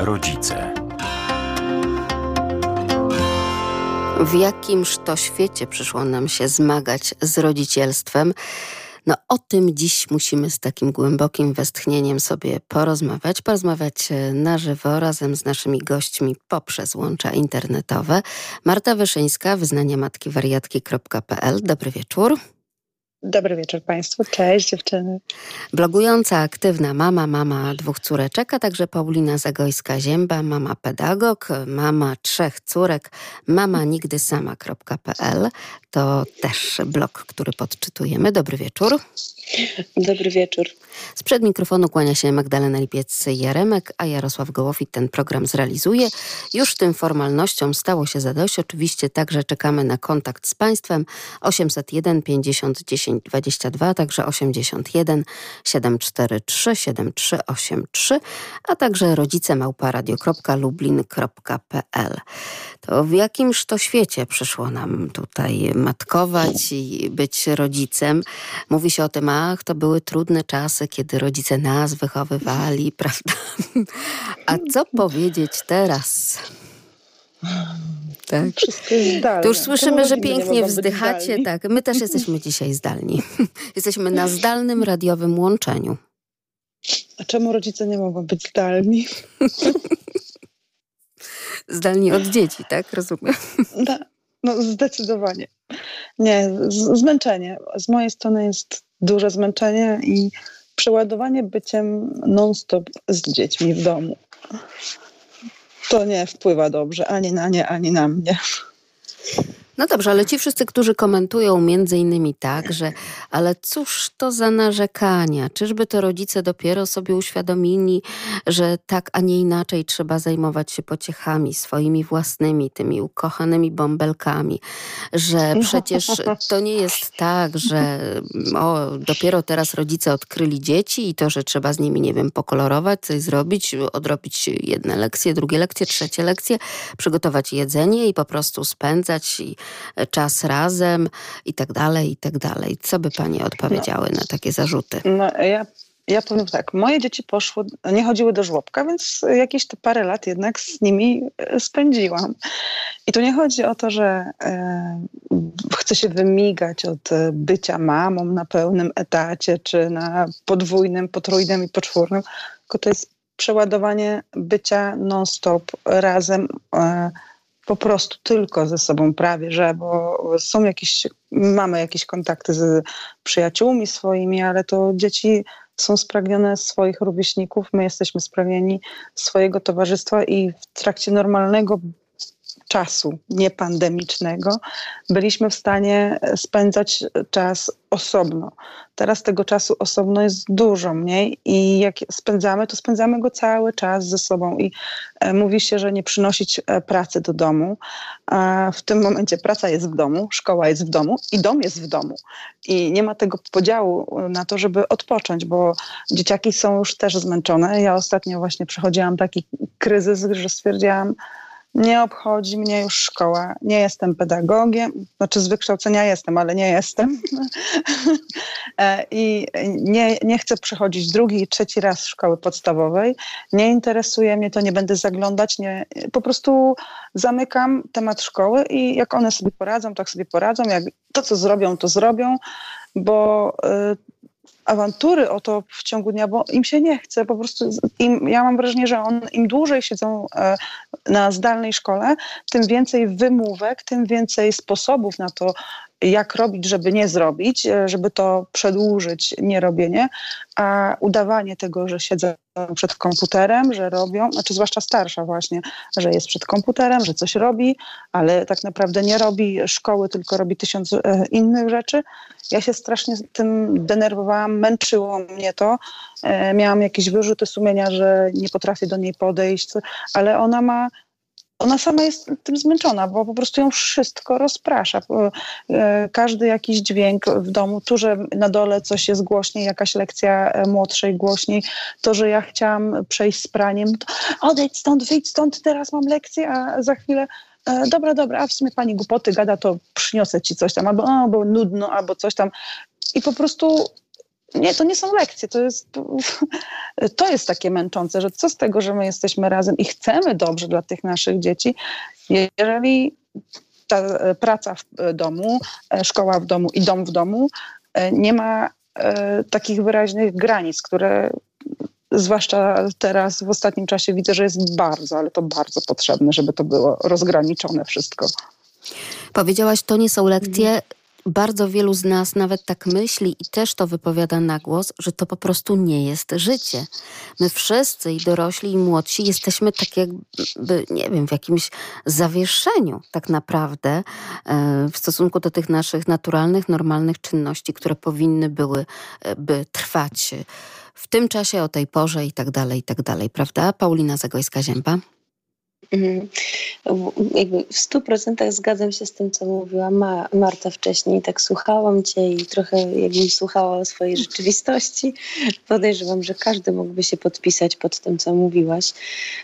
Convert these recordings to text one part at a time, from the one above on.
Rodzice. W jakimż to świecie przyszło nam się zmagać z rodzicielstwem? No o tym dziś musimy z takim głębokim westchnieniem sobie porozmawiać, porozmawiać e, na żywo razem z naszymi gośćmi poprzez łącza internetowe. Marta Wyszyńska, wyznanie matki wariatki.pl. Dobry wieczór. Dobry wieczór Państwu. Cześć dziewczyny. Blogująca, aktywna mama, mama dwóch córeczek, a także Paulina Zagojska-Zięba, mama pedagog, mama trzech córek, mama nigdy sama.pl. To też blog, który podczytujemy. Dobry wieczór. Dobry wieczór. Sprzed mikrofonu kłania się Magdalena Lipiec-Jaremek, a Jarosław Gołowit ten program zrealizuje. Już tym formalnościom stało się zadość. Oczywiście także czekamy na kontakt z Państwem 801 50 10 22, także 81 743 7383, a także rodzice małparadio.lublin.pl. To w jakimż to świecie przyszło nam tutaj matkować i być rodzicem? Mówi się o tym, ach, to były trudne czasy, kiedy rodzice nas wychowywali, prawda? A co powiedzieć teraz? Tak. To już słyszymy, że pięknie wzdychacie. Tak, my też jesteśmy dzisiaj zdalni. Jesteśmy na zdalnym radiowym łączeniu. A czemu rodzice nie mogą być zdalni? zdalni od dzieci, tak? Rozumiem. No, no zdecydowanie. Nie, zmęczenie. Z mojej strony jest duże zmęczenie i przeładowanie byciem non-stop z dziećmi w domu. To nie wpływa dobrze ani na nie, ani na mnie. No dobrze, ale ci wszyscy, którzy komentują między innymi tak, że ale cóż to za narzekania? Czyżby to rodzice dopiero sobie uświadomili, że tak, a nie inaczej trzeba zajmować się pociechami swoimi własnymi, tymi ukochanymi bąbelkami, że przecież to nie jest tak, że o, dopiero teraz rodzice odkryli dzieci i to, że trzeba z nimi, nie wiem, pokolorować, coś zrobić, odrobić jedne lekcje, drugie lekcje, trzecie lekcje, przygotować jedzenie i po prostu spędzać i czas razem i tak dalej, i tak dalej. Co by Panie odpowiedziały no, na takie zarzuty? No ja, ja powiem tak, moje dzieci poszły, nie chodziły do żłobka, więc jakieś te parę lat jednak z nimi e, spędziłam. I tu nie chodzi o to, że e, chcę się wymigać od bycia mamą na pełnym etacie, czy na podwójnym, potrójnym i poczwórnym, tylko to jest przeładowanie bycia non-stop razem. E, po prostu tylko ze sobą prawie, że, bo są jakieś, mamy jakieś kontakty z przyjaciółmi swoimi, ale to dzieci są spragnione swoich rówieśników, my jesteśmy spragnieni swojego towarzystwa i w trakcie normalnego czasu niepandemicznego byliśmy w stanie spędzać czas osobno. Teraz tego czasu osobno jest dużo mniej i jak spędzamy, to spędzamy go cały czas ze sobą i e, mówi się, że nie przynosić e, pracy do domu. W tym momencie praca jest w domu, szkoła jest w domu i dom jest w domu. I nie ma tego podziału na to, żeby odpocząć, bo dzieciaki są już też zmęczone. Ja ostatnio właśnie przechodziłam taki kryzys, że stwierdziłam, nie obchodzi mnie już szkoła. Nie jestem pedagogiem, znaczy z wykształcenia jestem, ale nie jestem. E, I nie, nie chcę przechodzić drugi i trzeci raz szkoły podstawowej. Nie interesuje mnie to, nie będę zaglądać. Nie, po prostu zamykam temat szkoły i jak one sobie poradzą, tak sobie poradzą. Jak to, co zrobią, to zrobią, bo y, awantury o to w ciągu dnia, bo im się nie chce. Po prostu im, ja mam wrażenie, że on, im dłużej siedzą e, na zdalnej szkole, tym więcej wymówek, tym więcej sposobów na to, jak robić, żeby nie zrobić, e, żeby to przedłużyć nierobienie, a udawanie tego, że siedzą przed komputerem, że robią, znaczy zwłaszcza starsza właśnie, że jest przed komputerem, że coś robi, ale tak naprawdę nie robi szkoły, tylko robi tysiąc e, innych rzeczy. Ja się strasznie tym denerwowałam, męczyło mnie to. E, miałam jakieś wyrzuty sumienia, że nie potrafię do niej podejść, ale ona ma ona sama jest tym zmęczona, bo po prostu ją wszystko rozprasza. E, każdy jakiś dźwięk w domu, tu, że na dole coś jest głośniej, jakaś lekcja e, młodszej głośniej, to, że ja chciałam przejść z praniem, to odejdź stąd, wyjdź stąd, teraz mam lekcję, a za chwilę e, dobra, dobra, a w sumie pani głupoty gada, to przyniosę ci coś tam, albo o, bo nudno, albo coś tam. I po prostu nie, to nie są lekcje, to jest, to jest takie męczące, że co z tego, że my jesteśmy razem i chcemy dobrze dla tych naszych dzieci, jeżeli ta praca w domu, szkoła w domu i dom w domu nie ma takich wyraźnych granic, które zwłaszcza teraz w ostatnim czasie widzę, że jest bardzo, ale to bardzo potrzebne, żeby to było rozgraniczone wszystko. Powiedziałaś, to nie są lekcje. Bardzo wielu z nas nawet tak myśli i też to wypowiada na głos, że to po prostu nie jest życie. My wszyscy, i dorośli, i młodsi, jesteśmy tak jakby, nie wiem, w jakimś zawieszeniu tak naprawdę e, w stosunku do tych naszych naturalnych, normalnych czynności, które powinny były e, by trwać w tym czasie, o tej porze i tak dalej, i tak dalej, prawda? Paulina Zagojska-Zięba. Mhm. Jakby w stu procentach zgadzam się z tym, co mówiła Ma Marta wcześniej. Tak słuchałam cię i trochę jakbym słuchała o swojej rzeczywistości. Podejrzewam, że każdy mógłby się podpisać pod tym, co mówiłaś.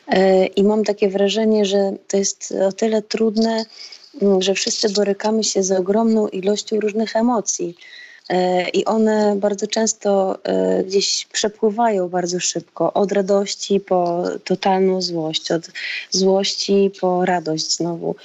E, I mam takie wrażenie, że to jest o tyle trudne, że wszyscy borykamy się z ogromną ilością różnych emocji. E, i one bardzo często e, gdzieś przepływają bardzo szybko, od radości po totalną złość, od złości po radość znowu.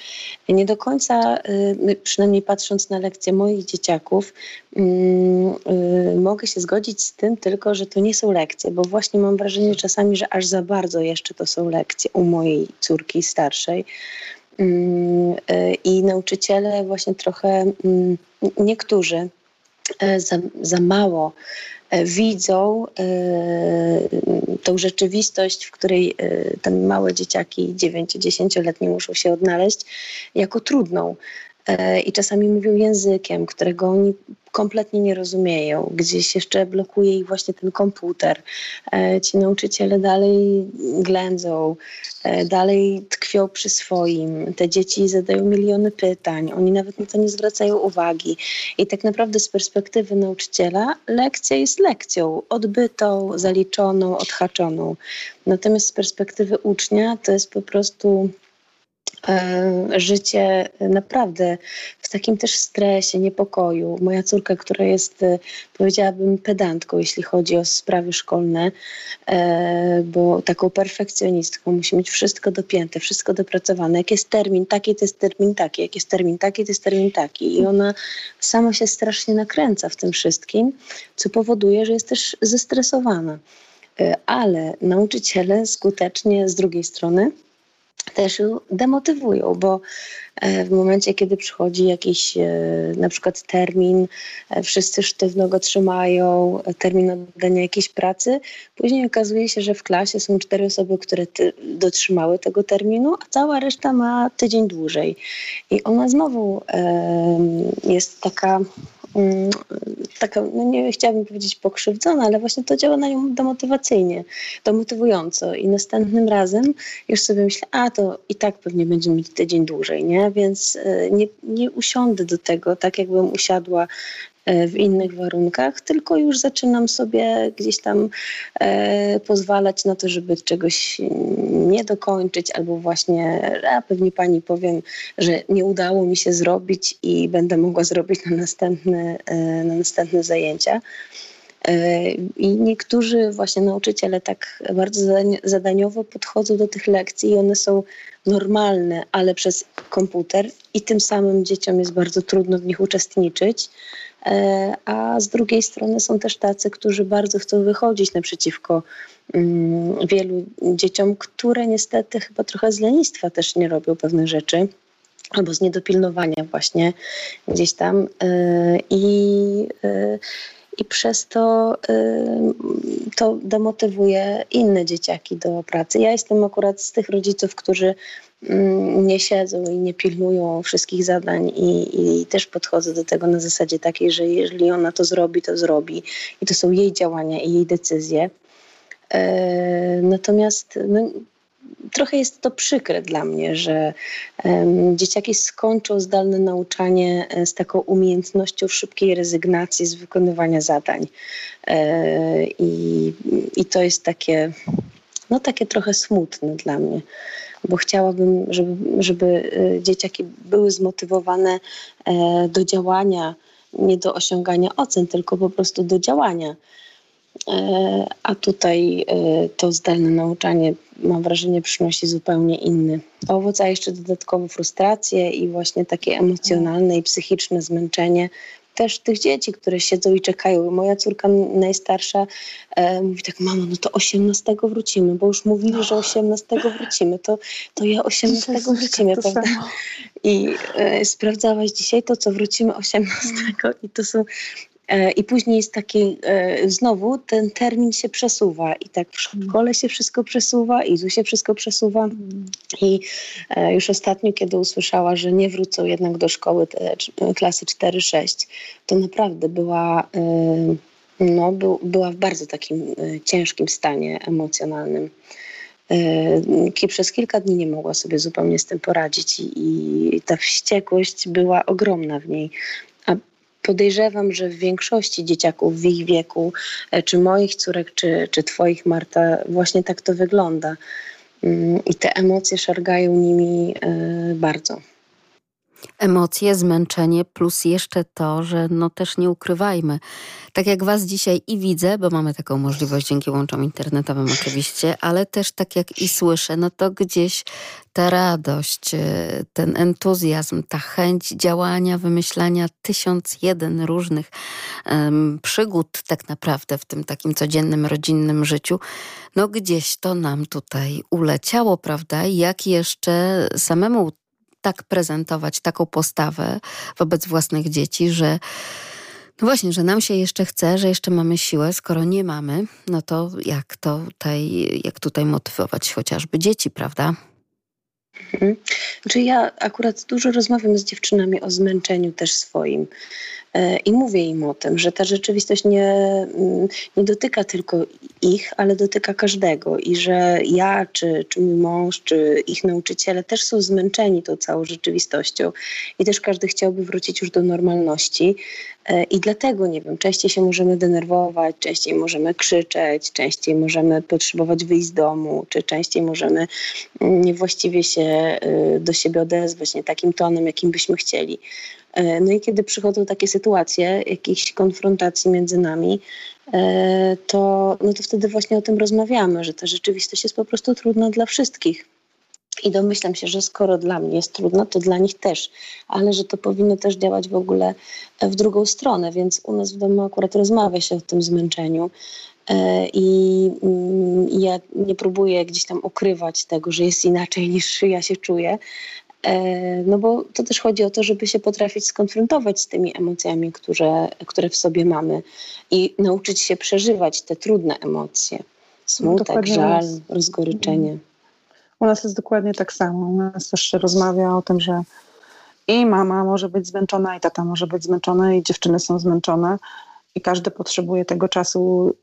Nie do końca, e, przynajmniej patrząc na lekcje moich dzieciaków, mm, mogę się zgodzić z tym tylko, że to nie są lekcje, bo właśnie mam wrażenie czasami, że aż za bardzo jeszcze to są lekcje u mojej córki starszej. Mm, I nauczyciele właśnie trochę, mm, niektórzy za, za mało e, widzą e, tą rzeczywistość, w której te małe dzieciaki 9-10-letnie muszą się odnaleźć, jako trudną. I czasami mówią językiem, którego oni kompletnie nie rozumieją, gdzieś jeszcze blokuje ich właśnie ten komputer. E, ci nauczyciele dalej ględzą, e, dalej tkwią przy swoim. Te dzieci zadają miliony pytań, oni nawet na to nie zwracają uwagi. I tak naprawdę z perspektywy nauczyciela lekcja jest lekcją, odbytą, zaliczoną, odhaczoną. Natomiast z perspektywy ucznia to jest po prostu E, życie naprawdę w takim też stresie, niepokoju. Moja córka, która jest, e, powiedziałabym, pedantką, jeśli chodzi o sprawy szkolne, e, bo taką perfekcjonistką, musi mieć wszystko dopięte, wszystko dopracowane. Jak jest termin taki, to jest termin taki, jak jest termin taki, to jest termin taki. I ona sama się strasznie nakręca w tym wszystkim, co powoduje, że jest też zestresowana. Ale nauczyciele skutecznie z drugiej strony też ją demotywują, bo e, w momencie, kiedy przychodzi jakiś e, na przykład termin, e, wszyscy sztywno go trzymają, termin oddania jakiejś pracy, później okazuje się, że w klasie są cztery osoby, które dotrzymały tego terminu, a cała reszta ma tydzień dłużej. I ona znowu jest taka taka, no nie chciałabym powiedzieć pokrzywdzona, ale właśnie to działa na nią demotywacyjnie, demotywująco i następnym razem już sobie myślę, a to i tak pewnie będzie mieć tydzień dłużej, nie? Więc e, nie, nie usiądę do tego tak, jakbym usiadła w innych warunkach, tylko już zaczynam sobie gdzieś tam e, pozwalać na to, żeby czegoś nie dokończyć, albo właśnie, a pewnie pani powiem, że nie udało mi się zrobić i będę mogła zrobić na następne, e, na następne zajęcia. E, I niektórzy właśnie nauczyciele tak bardzo zadaniowo podchodzą do tych lekcji i one są normalne, ale przez komputer i tym samym dzieciom jest bardzo trudno w nich uczestniczyć. E, a z drugiej strony są też tacy, którzy bardzo chcą wychodzić naprzeciwko mm, wielu dzieciom, które niestety chyba trochę z lenistwa też nie robią pewnych rzeczy albo z niedopilnowania właśnie gdzieś tam e, i i przez to to demotywuje inne dzieciaki do pracy. Ja jestem akurat z tych rodziców, którzy nie siedzą i nie pilnują wszystkich zadań i, i, też podchodzę do tego na zasadzie takiej, że jeżeli ona to zrobi, to zrobi i to są jej działania i jej decyzje. E, natomiast no, trochę jest to przykre dla mnie, że um, dzieciaki skończą zdalne nauczanie e, z taką umiejętnością szybkiej rezygnacji z wykonywania zadań. E, i, I to jest takie, no takie trochę smutne dla mnie bo chciałabym, żeby, żeby e, dzieciaki były zmotywowane e, do działania nie do osiągania ocen, tylko po prostu do działania. E, a tutaj e, to zdalne nauczanie, mam wrażenie, przynosi zupełnie inny owoc, a jeszcze dodatkowo frustrację i właśnie takie emocjonalne i psychiczne zmęczenie też tych dzieci, które siedzą i czekają. Moja córka najstarsza e, mówi tak, mamo, no to 18 wrócimy, bo już mówili, że 18 wrócimy, to, to ja 18 wrócimy, prawda? I e, sprawdzałaś dzisiaj to, co wrócimy 18 i to są I później jest taki, e, znowu ten termin się przesuwa i tak w mm. szkole się wszystko przesuwa, i tu się wszystko przesuwa. I e, już ostatnio, kiedy usłyszała, że nie wrócą jednak do szkoły te klasy 4-6, to naprawdę była, no, była w bardzo takim ciężkim stanie emocjonalnym. Przez kilka dni nie mogła sobie zupełnie z tym poradzić i, i ta wściekłość była ogromna w niej podejrzewam, że w większości dzieciaków w ich wieku, e, czy moich córek, czy, czy twoich, Marta, właśnie tak to wygląda. Mm, I te emocje szargają nimi e, bardzo. Emocje, zmęczenie, plus jeszcze to, że no też nie ukrywajmy, tak jak Was dzisiaj i widzę, bo mamy taką możliwość dzięki łączom internetowym oczywiście, ale też tak jak i słyszę, no to gdzieś ta radość, e, ten entuzjazm, ta chęć działania, wymyślania tysiąc jeden różnych um, przygód tak naprawdę w tym takim codziennym, rodzinnym życiu, no gdzieś to nam tutaj uleciało, prawda? Jak jeszcze samemu tak prezentować taką postawę wobec własnych dzieci, że no właśnie, że nam się jeszcze chce, że jeszcze mamy siłę, skoro nie mamy, no to jak to tutaj, jak tutaj motywować chociażby dzieci, prawda? Mhm. Znaczy ja akurat dużo rozmawiam z dziewczynami o zmęczeniu też swoim. E, I mówię im o tym, że ta rzeczywistość nie, mm, nie dotyka tylko ich, ale dotyka każdego i że ja, czy, czy mój mąż, czy ich nauczyciele też są zmęczeni tą całą rzeczywistością i też każdy chciałby wrócić już do normalności. E, I dlatego, nie wiem, częściej się możemy denerwować, częściej możemy krzyczeć, częściej możemy potrzebować wyjść z domu, czy częściej możemy mm, niewłaściwie się e, do siebie odezwać, nie takim tonem, jakim byśmy chcieli. E, no i kiedy przychodzą takie sytuacje, jakichś konfrontacji między nami, to, no to wtedy właśnie o tym rozmawiamy, że ta rzeczywistość jest po prostu trudna dla wszystkich. I domyślam się, że skoro dla mnie jest trudno, to dla nich też, ale że to powinno też działać w ogóle w drugą stronę, więc u nas w domu akurat rozmawia się o tym zmęczeniu. E, mm, I ja nie próbuję gdzieś tam ukrywać tego, że jest inaczej niż ja się czuję, E, no bo to też chodzi o to, żeby się potrafić skonfrontować z tymi emocjami, które, które w sobie mamy i nauczyć się przeżywać te trudne emocje. Smutek, dokładnie żal, rozgoryczenie. U nas jest dokładnie tak samo. U nas też się rozmawia o tym, że i mama może być zmęczona, i tata może być zmęczona, i dziewczyny są zmęczone, i każdy potrzebuje tego czasu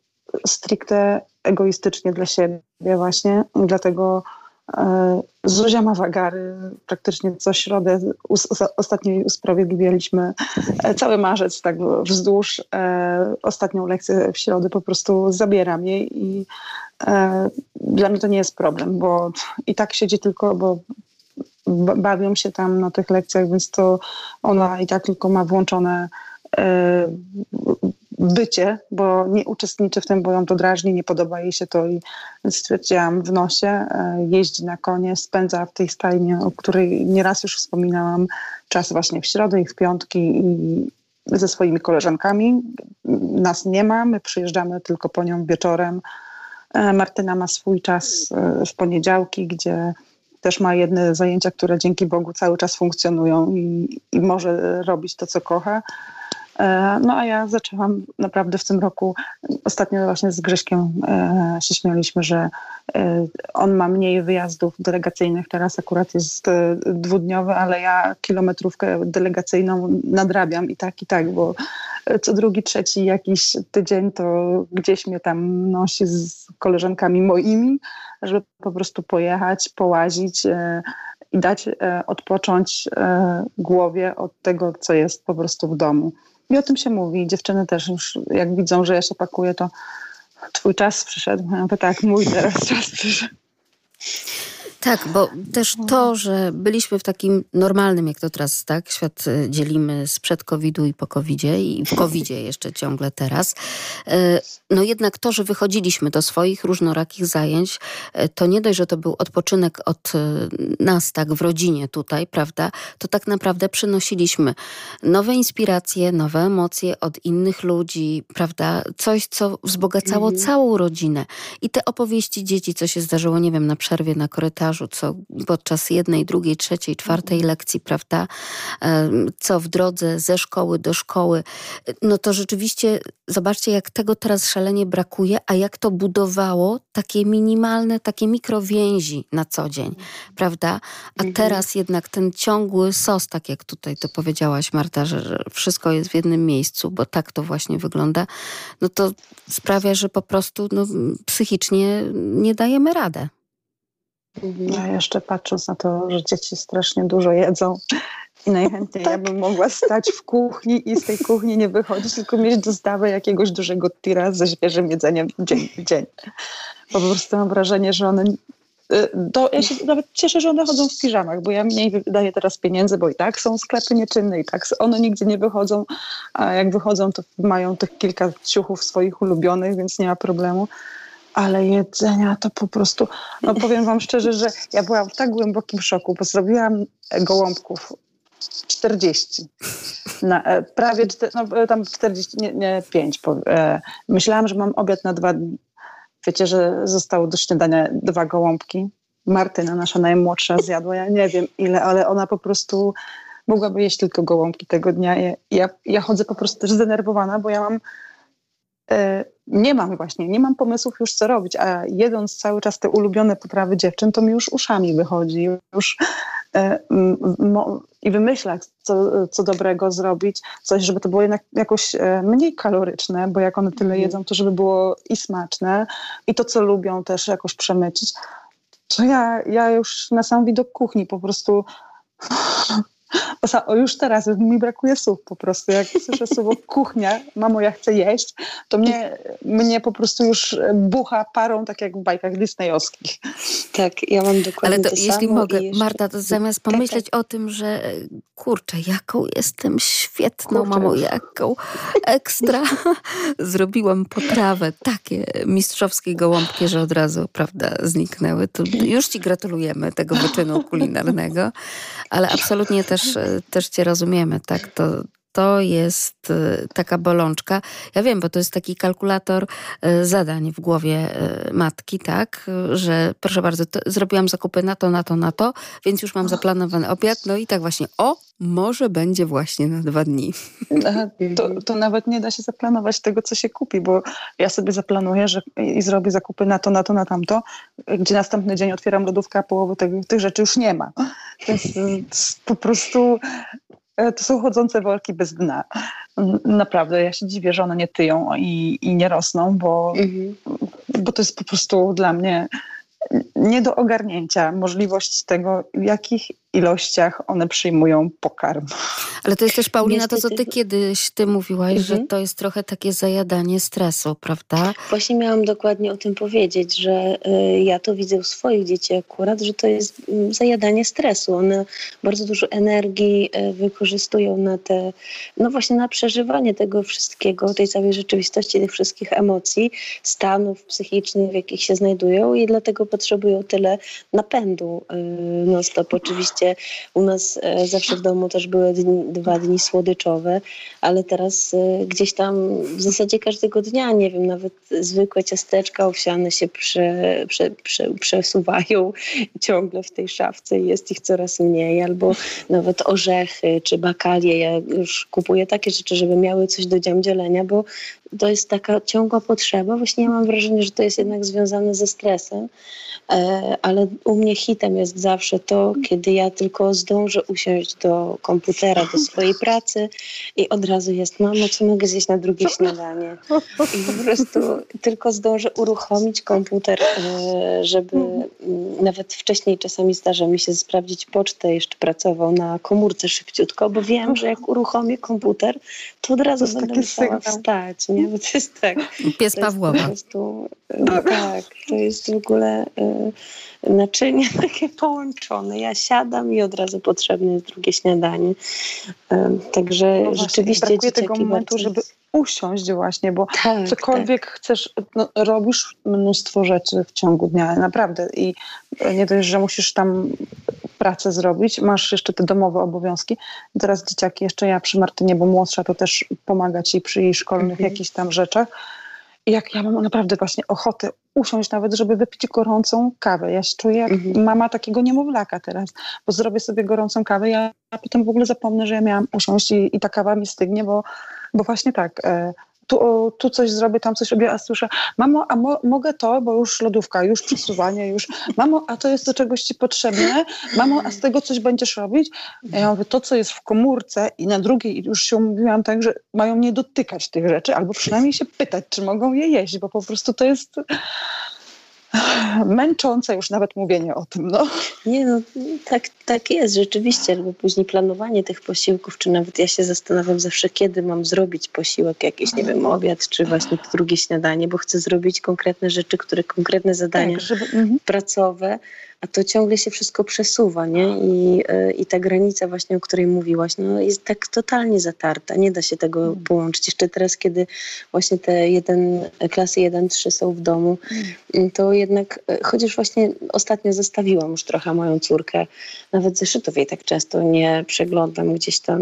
stricte egoistycznie dla siebie właśnie. Dlatego Zuzia ma wagary, praktycznie co środę ostatnio usprawiedliwialiśmy e, cały marzec tak wzdłuż. E, ostatnią lekcję w środę po prostu zabieram jej i dla mnie to nie jest problem, bo i tak siedzi tylko, bo bawią się tam na tych lekcjach, więc to ona i tak tylko ma włączone bycie, bo nie uczestniczy w tym, bo ją to drażni, nie podoba jej się to i stwierdziłam w nosie, e, jeździ na konie, spędza w tej stajnie, o której nieraz już wspominałam, czas właśnie w środę i w piątki i ze swoimi koleżankami. Nas nie ma, my przyjeżdżamy tylko po nią wieczorem. E, Martyna ma swój czas e, w poniedziałki, gdzie też ma jedne zajęcia, które dzięki Bogu cały czas funkcjonują i, i może robić to, co kocha. E, no a ja zaczęłam naprawdę w tym roku, ostatnio właśnie z Grześkiem e, się śmialiśmy, że e, on ma mniej wyjazdów delegacyjnych, teraz akurat jest dwudniowy, ale ja kilometrówkę delegacyjną nadrabiam i tak, i tak, bo co drugi, trzeci jakiś tydzień to gdzieś mnie tam nosi z koleżankami moimi, żeby po prostu pojechać, połazić i dać odpocząć głowie od tego, co jest po prostu w domu. I o tym się mówi. Dziewczyny też już jak widzą, że ja się pakuję, to twój czas przyszedł. Ja mówię, tak, mój teraz czas przyszedł. Tak, bo też to, że byliśmy w takim normalnym, jak to teraz, tak, świat y, dzielimy sprzed COVID-u i po COVID-zie i w COVID-zie jeszcze ciągle teraz, y, no jednak to, że wychodziliśmy do swoich różnorakich zajęć, y, to nie dość, że to był odpoczynek od nas, tak, w rodzinie tutaj, prawda, to tak naprawdę przynosiliśmy nowe inspiracje, nowe emocje od innych ludzi, prawda, coś, co wzbogacało mhm. całą rodzinę. I te opowieści dzieci, co się zdarzyło, nie wiem, na przerwie, na korytarzu, co podczas jednej, drugiej, trzeciej, czwartej lekcji, prawda, co w drodze ze szkoły do szkoły, no to rzeczywiście zobaczcie, jak tego teraz szalenie brakuje, a jak to budowało takie minimalne, takie mikrowięzi na co dzień, prawda? A mhm. teraz jednak ten ciągły sos, tak jak tutaj to powiedziałaś, Marta, że wszystko jest w jednym miejscu, bo tak to właśnie wygląda, no to sprawia, że po prostu no, psychicznie nie dajemy radę. Mhm. A jeszcze patrząc na to, że dzieci strasznie dużo jedzą i najchętniej tak. ja bym mogła stać w kuchni i z tej kuchni nie wychodzić, tylko mieć dostawę jakiegoś dużego tira ze świeżym jedzeniem dzień w dzień. Po prostu mam wrażenie, że one y, to ja się nawet cieszę, że one chodzą w piżamach, bo ja mniej wydaję teraz pieniędzy, bo i tak są sklepy nieczynne, i tak one nigdzie nie wychodzą, a jak wychodzą, to mają tych kilka ciuchów swoich ulubionych, więc nie ma problemu ale jedzenia to po prostu, no powiem wam szczerze, że ja byłam w tak głębokim szoku, bo zrobiłam gołąbków 40. Na, e, prawie no, e, tam 40, nie, nie 5. E, myślałam, że mam obiad na dwa dni. Wiecie, że zostało do śniadania dwa gołąbki. Martyna, nasza najmłodsza, zjadła, ja nie wiem ile, ale ona po prostu mogłaby jeść tylko gołąbki tego dnia. Ja, ja chodzę po prostu też zdenerwowana, bo ja mam E, nie mam właśnie, nie mam pomysłów już co robić, a jedząc cały czas te ulubione potrawy dziewczyn, to mi już uszami wychodzi, już e, i wymyślać, co, co dobrego zrobić, coś, żeby to było jednak jakoś e, mniej kaloryczne, bo jak one tyle mhm. jedzą, to żeby było i smaczne, i to, co lubią też jakoś przemycić. To ja, ja już na sam widok kuchni po prostu o, już teraz mi brakuje słów po prostu. Jak słyszę słowo kuchnia, mamo, ja chcę jeść, to mnie, mnie po prostu już bucha parą, tak jak w bajkach disneyowskich. Tak, ja mam dokładnie Ale to, to jeśli mogę, jeszcze... Marta, to zamiast tak, pomyśleć tak, tak. o tym, że kurczę, jaką jestem świetną kurczę. mamą, jaką ekstra zrobiłam potrawę, takie mistrzowskie gołąbki, że od razu, prawda, zniknęły. To już ci gratulujemy tego wyczynu kulinarnego, ale absolutnie też też, też cię rozumiemy, tak? To, to jest e, taka bolączka. Ja wiem, bo to jest taki kalkulator e, zadań w głowie matki, tak? Że proszę bardzo, zrobiłam zakupy na to, na to, na to, więc już mam zaplanowany obiad. No i tak właśnie, o, może będzie właśnie na dwa dni. To, to nawet nie da się zaplanować tego, co się kupi, bo ja sobie zaplanuję że, i zrobię zakupy na to, na to, na tamto, gdzie następny dzień otwieram lodówkę, a połowy tych, tych rzeczy już nie ma. Więc po prostu to są chodzące worki bez dna. Naprawdę, ja się dziwię, że one nie tyją i, i nie rosną, bo, mhm. bo to jest po prostu dla mnie nie do ogarnięcia możliwość tego, jakich ilościach one przyjmują pokarm. Ale to jest też, Paulina, Niestety... to co ty kiedyś ty mówiłaś, mhm. że to jest trochę takie zajadanie stresu, prawda? Właśnie miałam dokładnie o tym powiedzieć, że y, ja to widzę u swoich dzieci akurat, że to jest y, zajadanie stresu. One bardzo dużo energii y, wykorzystują na te, no właśnie na przeżywanie tego wszystkiego, tej całej rzeczywistości, tych wszystkich emocji, stanów psychicznych, w jakich się znajdują i dlatego potrzebują tyle napędu y, non-stop. Oczywiście u nas y, zawsze w domu też były dni, dwa dni słodyczowe, ale teraz y, gdzieś tam w zasadzie każdego dnia, nie wiem, nawet zwykłe ciasteczka owsiane się prze, prze, prze, przesuwają ciągle w tej szafce i jest ich coraz mniej, albo nawet orzechy czy bakalie. Ja już kupuję takie rzeczy, żeby miały coś do dzielenia, bo to jest taka ciągła potrzeba. Właśnie ja mam wrażenie, że to jest jednak związane ze stresem, e, ale u mnie hitem jest zawsze to, kiedy ja tylko zdążę usiąść do komputera, do swojej pracy i od razu jest, mamo, co mogę zjeść na drugie śniadanie? I po prostu tylko zdążę uruchomić komputer, e, żeby nawet wcześniej czasami zdarza mi się sprawdzić pocztę, jeszcze pracował na komórce szybciutko, bo wiem, że jak uruchomię komputer, to od razu to będę musiała wstać nie? Bo to jest tak. Pies Pawłowa. Prostu, tak, to jest w ogóle y, naczynie takie połączone. Ja siadam i od razu potrzebne jest drugie śniadanie. Y, także no rzeczywiście brakuje tego momentu, bardzo... żeby usiąść właśnie, bo tak, cokolwiek tak. chcesz, no, robisz mnóstwo rzeczy w ciągu dnia, naprawdę. I nie dość, że musisz tam pracę zrobić, masz jeszcze te domowe obowiązki. Teraz dzieciaki, jeszcze ja przy Martynie, bo młodsza, to też pomagać jej przy jej szkolnych mhm. jakichś tam rzeczach. I jak ja mam naprawdę właśnie ochotę usiąść nawet, żeby wypić gorącą kawę. Ja się czuję jak mhm. mama takiego niemowlaka teraz, bo zrobię sobie gorącą kawę, ja, potem w ogóle zapomnę, że ja miałam usiąść i, i ta kawa mi stygnie, bo, bo właśnie tak, e, tu, o, tu coś zrobię, tam coś robię, a słyszę, mamo, a mo, mogę to, bo już lodówka, już przesuwanie, już, mamo, a to jest do czegoś ci potrzebne, mamo, a z tego coś będziesz robić? Ja mówię, to, co jest w komórce i na drugiej już się umówiłam tak, że mają nie dotykać tych rzeczy, albo przynajmniej się pytać, czy mogą je jeść, bo po prostu to jest męczące już nawet mówienie o tym. No. Nie, no tak, tak jest rzeczywiście, bo później planowanie tych posiłków, czy nawet ja się zastanawiam zawsze, kiedy mam zrobić posiłek, jakiś, nie wiem, obiad, czy właśnie drugie śniadanie, bo chcę zrobić konkretne rzeczy, które konkretne zadania tak, żeby, mhm. pracowe, a to ciągle się wszystko przesuwa, nie? I, e, I ta granica właśnie, o której mówiłaś, no jest tak totalnie zatarta, nie da się tego mm. połączyć. Jeszcze teraz, kiedy właśnie te jeden, klasy 1-3 są w domu, mm. to jednak, e, chociaż właśnie ostatnio zostawiłam już trochę moją córkę, nawet zeszytów jej tak często nie przeglądam gdzieś tam,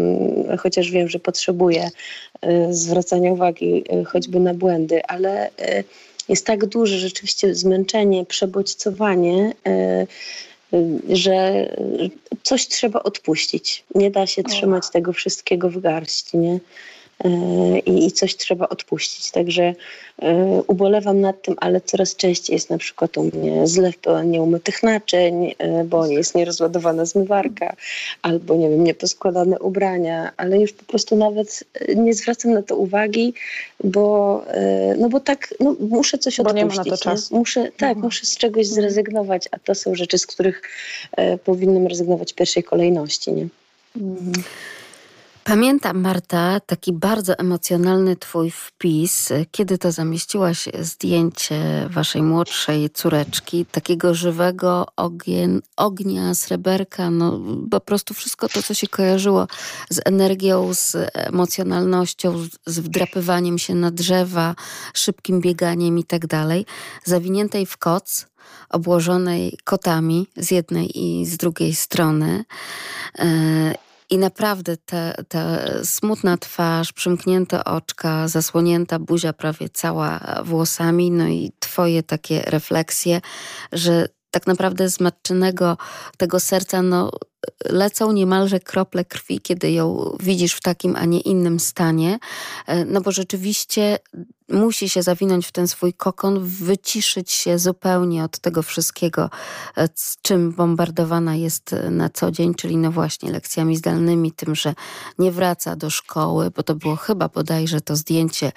chociaż wiem, że potrzebuję e, zwracania uwagi choćby na błędy, ale jest tak duże rzeczywiście zmęczenie, przebodźcowanie, e, e, że coś trzeba odpuścić. Nie da się trzymać tego wszystkiego w garści, nie? E, i, coś trzeba odpuścić. Także e, ubolewam nad tym, ale coraz częściej jest na przykład u mnie zlew pełen nieumytych naczyń, e, bo jest nierozładowana zmywarka, albo nie wiem, nieposkładane ubrania, ale już po prostu nawet nie zwracam na to uwagi, bo, no bo tak, no, muszę coś bo odpuścić. Nie ma na to czasu. Muszę, tak, mhm. muszę z czegoś mhm. zrezygnować, a to są rzeczy, z których powinnam rezygnować w pierwszej kolejności. Nie? Mhm. Pamiętam, Marta, taki bardzo emocjonalny Twój wpis, kiedy to zamieściłaś zdjęcie Waszej młodszej córeczki, takiego żywego ogien, ognia, sreberka, no po prostu wszystko to, co się kojarzyło z energią, z emocjonalnością, z wdrapywaniem się na drzewa, szybkim bieganiem i tak dalej, zawiniętej w koc obłożonej kotami z jednej i z drugiej strony. I naprawdę ta smutna twarz, przymknięte oczka, zasłonięta buzia prawie cała włosami, no i twoje takie refleksje, że tak naprawdę z matczynego tego serca no, lecą niemalże krople krwi, kiedy ją widzisz w takim, a nie innym stanie, e, no bo rzeczywiście musi się zawinąć w ten swój kokon, wyciszyć się zupełnie od tego wszystkiego, e, z czym bombardowana jest e, na co dzień, czyli no właśnie lekcjami zdalnymi, tym, że nie wraca do szkoły, bo to było chyba bodajże to zdjęcie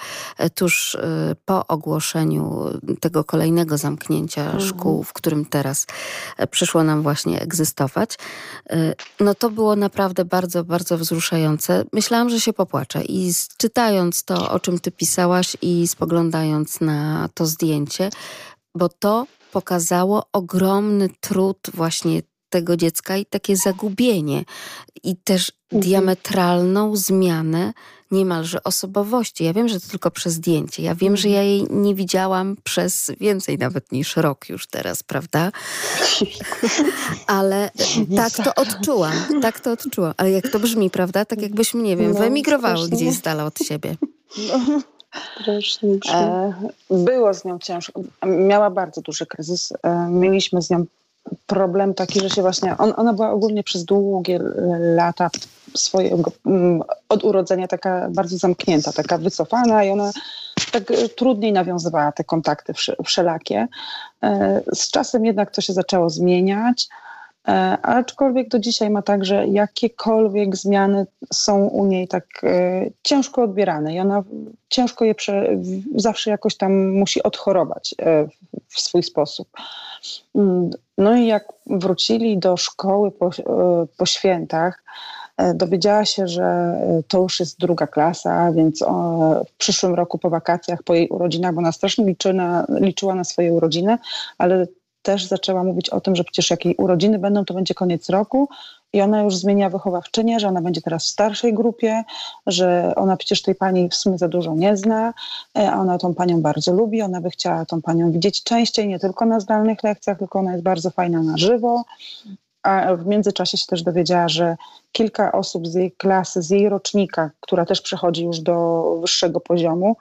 tuż po ogłoszeniu tego kolejnego zamknięcia mhm. szkół, w którym teraz przyszło nam właśnie egzystować. No to było naprawdę bardzo, bardzo wzruszające. Myślałam, że się popłaczę i czytając to, o czym ty pisałaś i spoglądając na to zdjęcie, bo to pokazało ogromny trud właśnie tego dziecka i takie zagubienie i też mhm. diametralną zmianę niemalże osobowości. Ja wiem, że to tylko przez zdjęcie. Ja wiem, że ja jej nie widziałam przez więcej nawet niż rok już teraz, prawda? Ale tak to odczułam. Tak to odczułam. Ale jak to brzmi, prawda? Tak jakbyśmy, nie wiem, no, wyemigrowały gdzieś z dala od siebie. No. E, było z nią ciężko. Miała bardzo duży kryzys. E, mieliśmy z nią problem taki, że się właśnie. On, ona była ogólnie przez długie lata swojego mm, od urodzenia taka bardzo zamknięta, taka wycofana i ona tak trudniej nawiązywała te kontakty wszelakie. E, z czasem jednak to się zaczęło zmieniać. E, aczkolwiek do dzisiaj ma tak, że jakiekolwiek zmiany są u niej tak e, ciężko odbierane i ona ciężko je prze, zawsze jakoś tam musi odchorować e, w swój sposób. Mm, no i jak wrócili do szkoły po, po świętach, dowiedziała się, że to już jest druga klasa, więc w przyszłym roku po wakacjach, po jej urodzinach, bo ona strasznie liczy na, liczyła na swoje urodziny, ale też zaczęła mówić o tym, że przecież jak jej urodziny będą, to będzie koniec roku i ona już zmienia wychowawczynię, że ona będzie teraz w starszej grupie, że ona przecież tej pani w sumie za dużo nie zna, e, a ona tą panią bardzo lubi, ona by chciała tą panią widzieć częściej, nie tylko na zdalnych lekcjach, tylko ona jest bardzo fajna na żywo. A w międzyczasie się też dowiedziała, że kilka osób z jej klasy, z jej rocznika, która też przechodzi już do wyższego poziomu,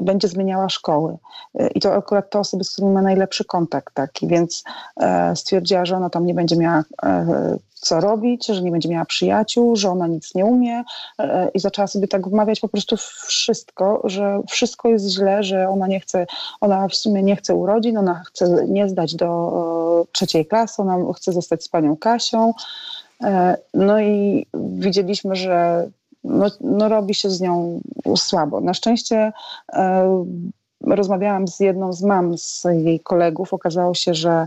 będzie zmieniała szkoły. E, I to akurat te osoby, z którymi ma najlepszy kontakt taki, więc e, stwierdziła, że ona tam nie będzie miała co robić, że nie będzie miała przyjaciół, że ona nic nie umie i zaczęła sobie tak wmawiać po prostu wszystko, że wszystko jest źle, że ona nie chce, ona w sumie nie chce urodzin, ona chce nie zdać do trzeciej klasy, ona chce zostać z panią Kasią. No i widzieliśmy, że no, no robi się z nią słabo. Na szczęście e, rozmawiałam z jedną z mam z jej kolegów. Okazało się, że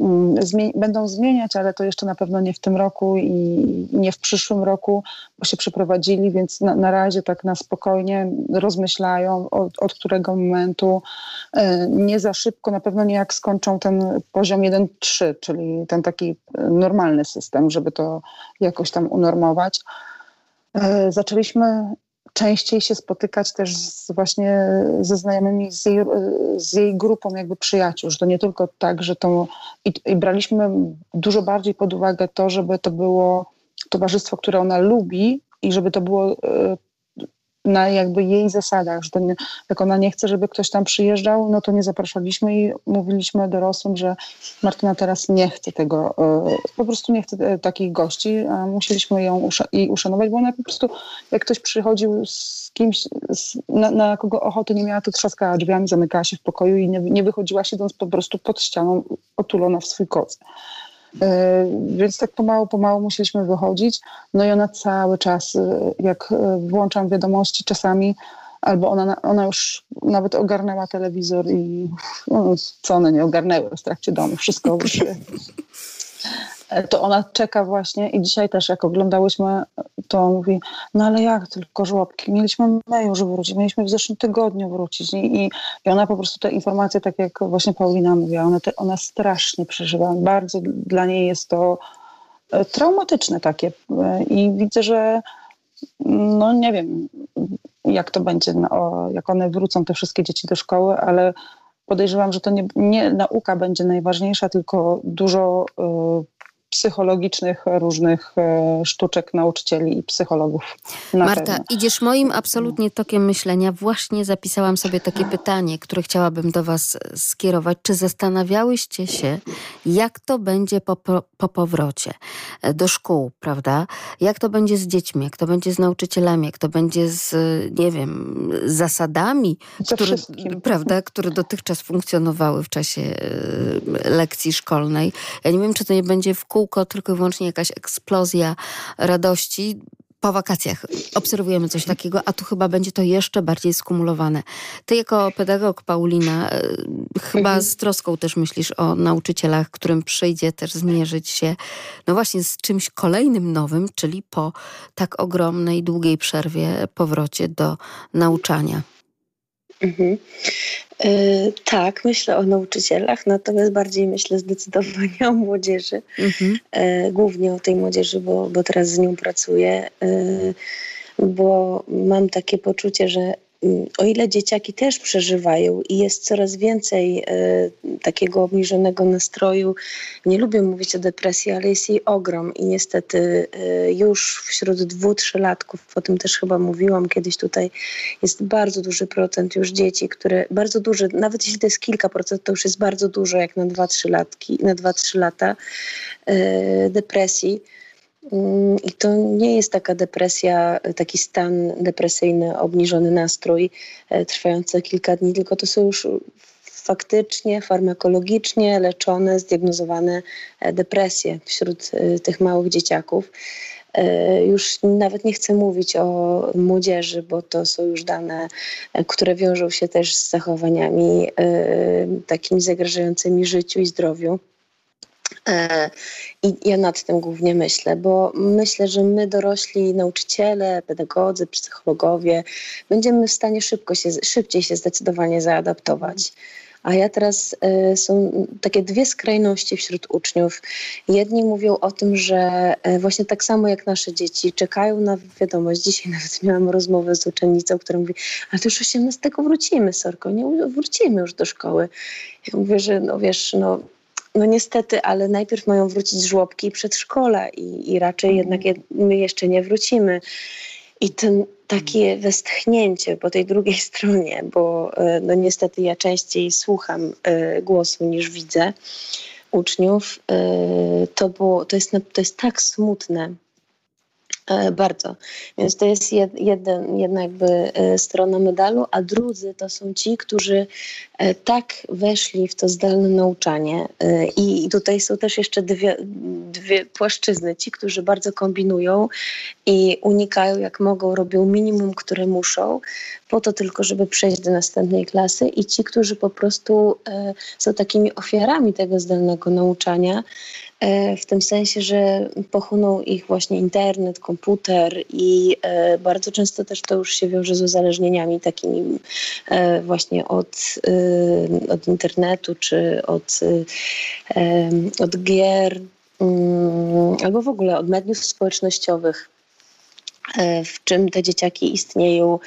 mm, będą zmieniać, ale to jeszcze na pewno nie w tym roku i nie w przyszłym roku, bo się przeprowadzili, więc na, na razie tak na spokojnie rozmyślają, od, od którego momentu. E, nie za szybko, na pewno nie jak skończą ten poziom 1-3, czyli ten taki normalny system, żeby to jakoś tam unormować. E, zaczęliśmy częściej się spotykać też z, właśnie ze znajomymi z jej, z jej grupą jakby przyjaciół, że to nie tylko tak, że to i, i braliśmy dużo bardziej pod uwagę to, żeby to było towarzystwo, które ona lubi i żeby to było e, na jakby jej zasadach, że nie, jak ona nie chce, żeby ktoś tam przyjeżdżał, no to nie zapraszaliśmy i mówiliśmy dorosłym, że Martyna teraz nie chce tego, e, po prostu nie chce e, takich gości, a musieliśmy ją i uszanować, bo ona po prostu, jak ktoś przychodził z kimś, z, na, na, kogo ochoty nie miała, to trzaskała drzwiami, zamykała się w pokoju i nie, nie wychodziła, siedząc po prostu pod ścianą, otulona w swój koc. E, więc tak pomału, pomału musieliśmy wychodzić. No i ona cały czas, e, jak e, włączam wiadomości czasami, albo ona, ona już nawet ogarnęła telewizor i no, co one nie ogarnęły w trakcie domu, wszystko już to ona czeka właśnie i dzisiaj też jak oglądałyśmy, to mówi, no ale jak tylko żłobki, mieliśmy my już wrócić, mieliśmy w zeszłym tygodniu wrócić. I, i, i ona po prostu te informacje, tak jak właśnie Paulina mówiła, ona, te, ona strasznie przeżywa, bardzo dla niej jest to e, traumatyczne takie. E, i widzę, że no nie wiem, jak to będzie, no, jak one wrócą, te wszystkie dzieci do szkoły, ale podejrzewam, że to nie, nie nauka będzie najważniejsza, tylko dużo psychologicznych różnych e, sztuczek nauczycieli i psychologów. Marta, pewno. idziesz moim absolutnie tokiem myślenia. Właśnie zapisałam sobie takie pytanie, które chciałabym do Was skierować. Czy zastanawiałyście się, jak to będzie po, po powrocie e, do szkół, prawda? Jak to będzie z dziećmi, jak to będzie z nauczycielami, jak to będzie z, nie wiem, zasadami, które, prawda, które dotychczas funkcjonowały w czasie e, lekcji szkolnej. Ja nie wiem, czy to nie będzie w kół kółko, tylko i wyłącznie jakaś eksplozja radości. Po wakacjach obserwujemy coś takiego, a tu chyba będzie to jeszcze bardziej skumulowane. Ty jako pedagog, Paulina, e, chyba mhm. z troską też myślisz o nauczycielach, którym przyjdzie też zmierzyć się no właśnie z czymś kolejnym nowym, czyli po tak ogromnej, długiej przerwie powrocie do nauczania. Mhm. Yy, tak, myślę o nauczycielach, natomiast bardziej myślę zdecydowanie o młodzieży. Mhm. Yy, głównie o tej młodzieży, bo, bo teraz z nią pracuję. Yy, bo mam takie poczucie, że o ile dzieciaki też przeżywają i jest coraz więcej e, takiego obniżonego nastroju, nie lubię mówić o depresji, ale jest jej ogrom i niestety e, już wśród dwu, trzylatków, o tym też chyba mówiłam kiedyś tutaj, jest bardzo duży procent już dzieci, które, bardzo duży, nawet jeśli to jest kilka procent, to już jest bardzo dużo jak na dwa, trzy latki, na dwa, trzy lata depresji I to nie jest taka depresja, taki stan depresyjny, obniżony nastrój e, trwający kilka dni, tylko to są już faktycznie, farmakologicznie leczone, zdiagnozowane e, depresje wśród e, tych małych dzieciaków. Już nawet nie chcę mówić o młodzieży, bo to są już dane, które wiążą się też z zachowaniami takimi zagrażającymi życiu i zdrowiu. E, I ja nad tym głównie myślę, bo myślę, że my dorośli nauczyciele, pedagodzy, psychologowie będziemy w stanie szybko się, szybciej się zdecydowanie zaadaptować. A ja teraz y, są takie dwie skrajności wśród uczniów. Jedni mówią o tym, że y, właśnie tak samo jak nasze dzieci czekają na wiadomość. Dzisiaj nawet miałam rozmowę z uczennicą, która mówi, ale to już 18 wrócimy, Sorko, nie wrócimy już do szkoły. Ja mówię, że no wiesz, no no niestety, ale najpierw mają wrócić żłobki i przedszkola i, i raczej mhm. jednak je, my jeszcze nie wrócimy. I ten takie westchnięcie po tej drugiej stronie, bo e, no niestety ja częściej słucham e, głosu niż widzę uczniów, e, to, było, to, jest, to jest tak smutne, bardzo. Więc to jest jed, jeden, jedna jakby e, strona medalu, a drudzy to są ci, którzy e, tak weszli w to zdalne nauczanie i tutaj są też jeszcze dwie, dwie płaszczyzny. Ci, którzy bardzo kombinują i unikają jak mogą, robią minimum, które muszą, po to tylko, żeby przejść do następnej klasy i ci, którzy po prostu są takimi ofiarami tego zdalnego nauczania, E, w tym sensie, że pochłonął ich właśnie internet, komputer i e, bardzo często też to już się wiąże z uzależnieniami takimi e, właśnie od, od internetu czy od, od gier mm, albo w ogóle od mediów społecznościowych w czym te dzieciaki istnieją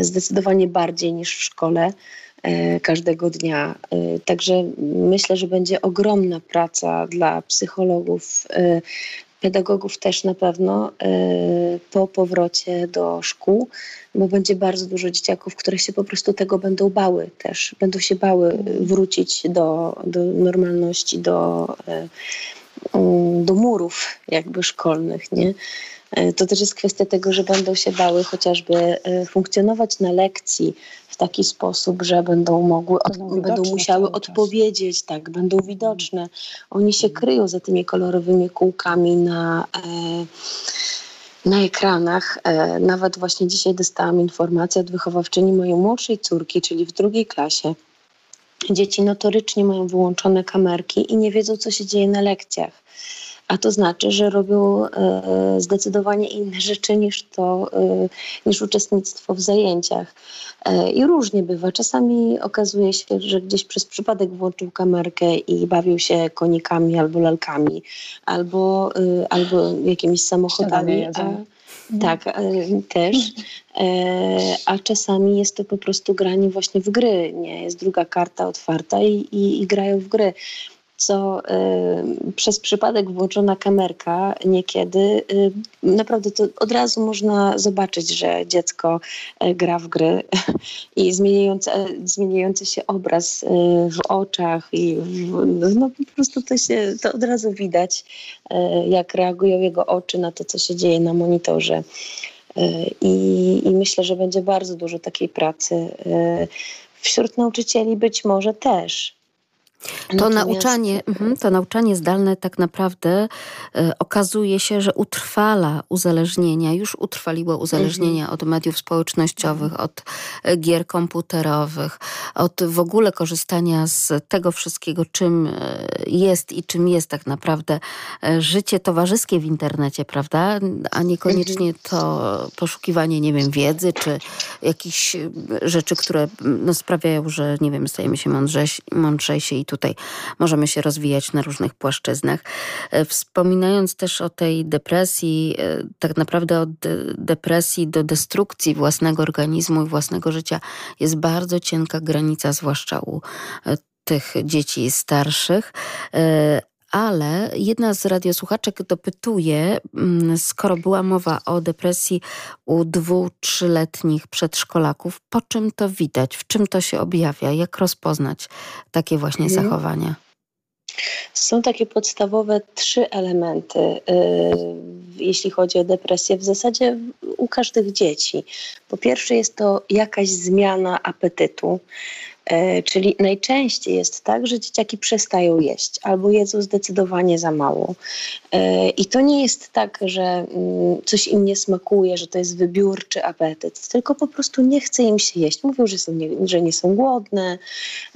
zdecydowanie bardziej niż w szkole. E, każdego dnia. E, także myślę, że będzie ogromna praca dla psychologów, e, pedagogów też na pewno po powrocie do szkół, bo będzie bardzo dużo dzieciaków, które się po prostu tego będą bały też. Będą się bały wrócić do, do normalności, do, do murów jakby szkolnych, nie? To też jest kwestia tego, że będą się bały chociażby funkcjonować na lekcji, taki sposób, że będą mogły, będą, będą musiały odpowiedzieć, tak, będą widoczne. Oni się kryją za tymi kolorowymi kółkami na, e, na ekranach. E, nawet właśnie dzisiaj dostałam informację od wychowawczyni mojej młodszej córki, czyli w drugiej klasie. Dzieci notorycznie mają wyłączone kamerki i nie wiedzą, co się dzieje na lekcjach a to znaczy, że robią e, zdecydowanie inne rzeczy niż to, e, niż uczestnictwo w zajęciach. E, I różnie bywa. Czasami okazuje się, że gdzieś przez przypadek włączył kamerkę i bawił się konikami albo lalkami, albo, albo jakimiś samochodami. A, tak, też. A czasami jest to po prostu granie właśnie w gry. Nie jest druga karta otwarta i, i, i grają w gry co y, przez przypadek włączona kamerka niekiedy y, naprawdę to od razu można zobaczyć, że dziecko y, gra w gry i zmieniający, zmieniający się obraz y, w oczach i w, no po prostu to się to od razu widać, y, jak reagują jego oczy na to, co się dzieje na monitorze. Y, I, I myślę, że będzie bardzo dużo takiej pracy. Wśród nauczycieli być może też, to Natomiast... nauczanie, mhm, to nauczanie zdalne tak naprawdę e, okazuje się, że utrwala uzależnienia, już utrwaliło uzależnienia mhm. od mediów społecznościowych, od e, gier komputerowych, od w ogóle korzystania z tego wszystkiego, czym e, jest i czym jest tak naprawdę życie towarzyskie w internecie, prawda? A niekoniecznie mhm. to poszukiwanie, nie wiem, wiedzy, czy jakichś rzeczy, które no, sprawiają, że nie wiem, stajemy się mądrzejsi, mądrzejsi i tutaj możemy się rozwijać na różnych płaszczyznach. E, wspominając też o tej depresji, e, tak naprawdę od depresji do destrukcji własnego organizmu i własnego życia jest bardzo cienka granica, zwłaszcza u e, tych dzieci starszych ale jedna z radiosłuchaczek dopytuje, mm, skoro była mowa o depresji u dwu, trzyletnich przedszkolaków, po czym to widać, w czym to się objawia, jak rozpoznać takie właśnie mhm. zachowania? Są takie podstawowe trzy elementy, yy, jeśli chodzi o depresję, w zasadzie u każdych dzieci. Po pierwsze, jest to jakaś zmiana apetytu. E, czyli najczęściej jest tak, że dzieciaki przestają jeść albo jedzą zdecydowanie za mało. E, I to nie jest tak, że mm, coś im nie smakuje, że to jest wybiórczy apetyt, tylko po prostu nie chce im się jeść. Mówią, że, są nie, że nie są głodne,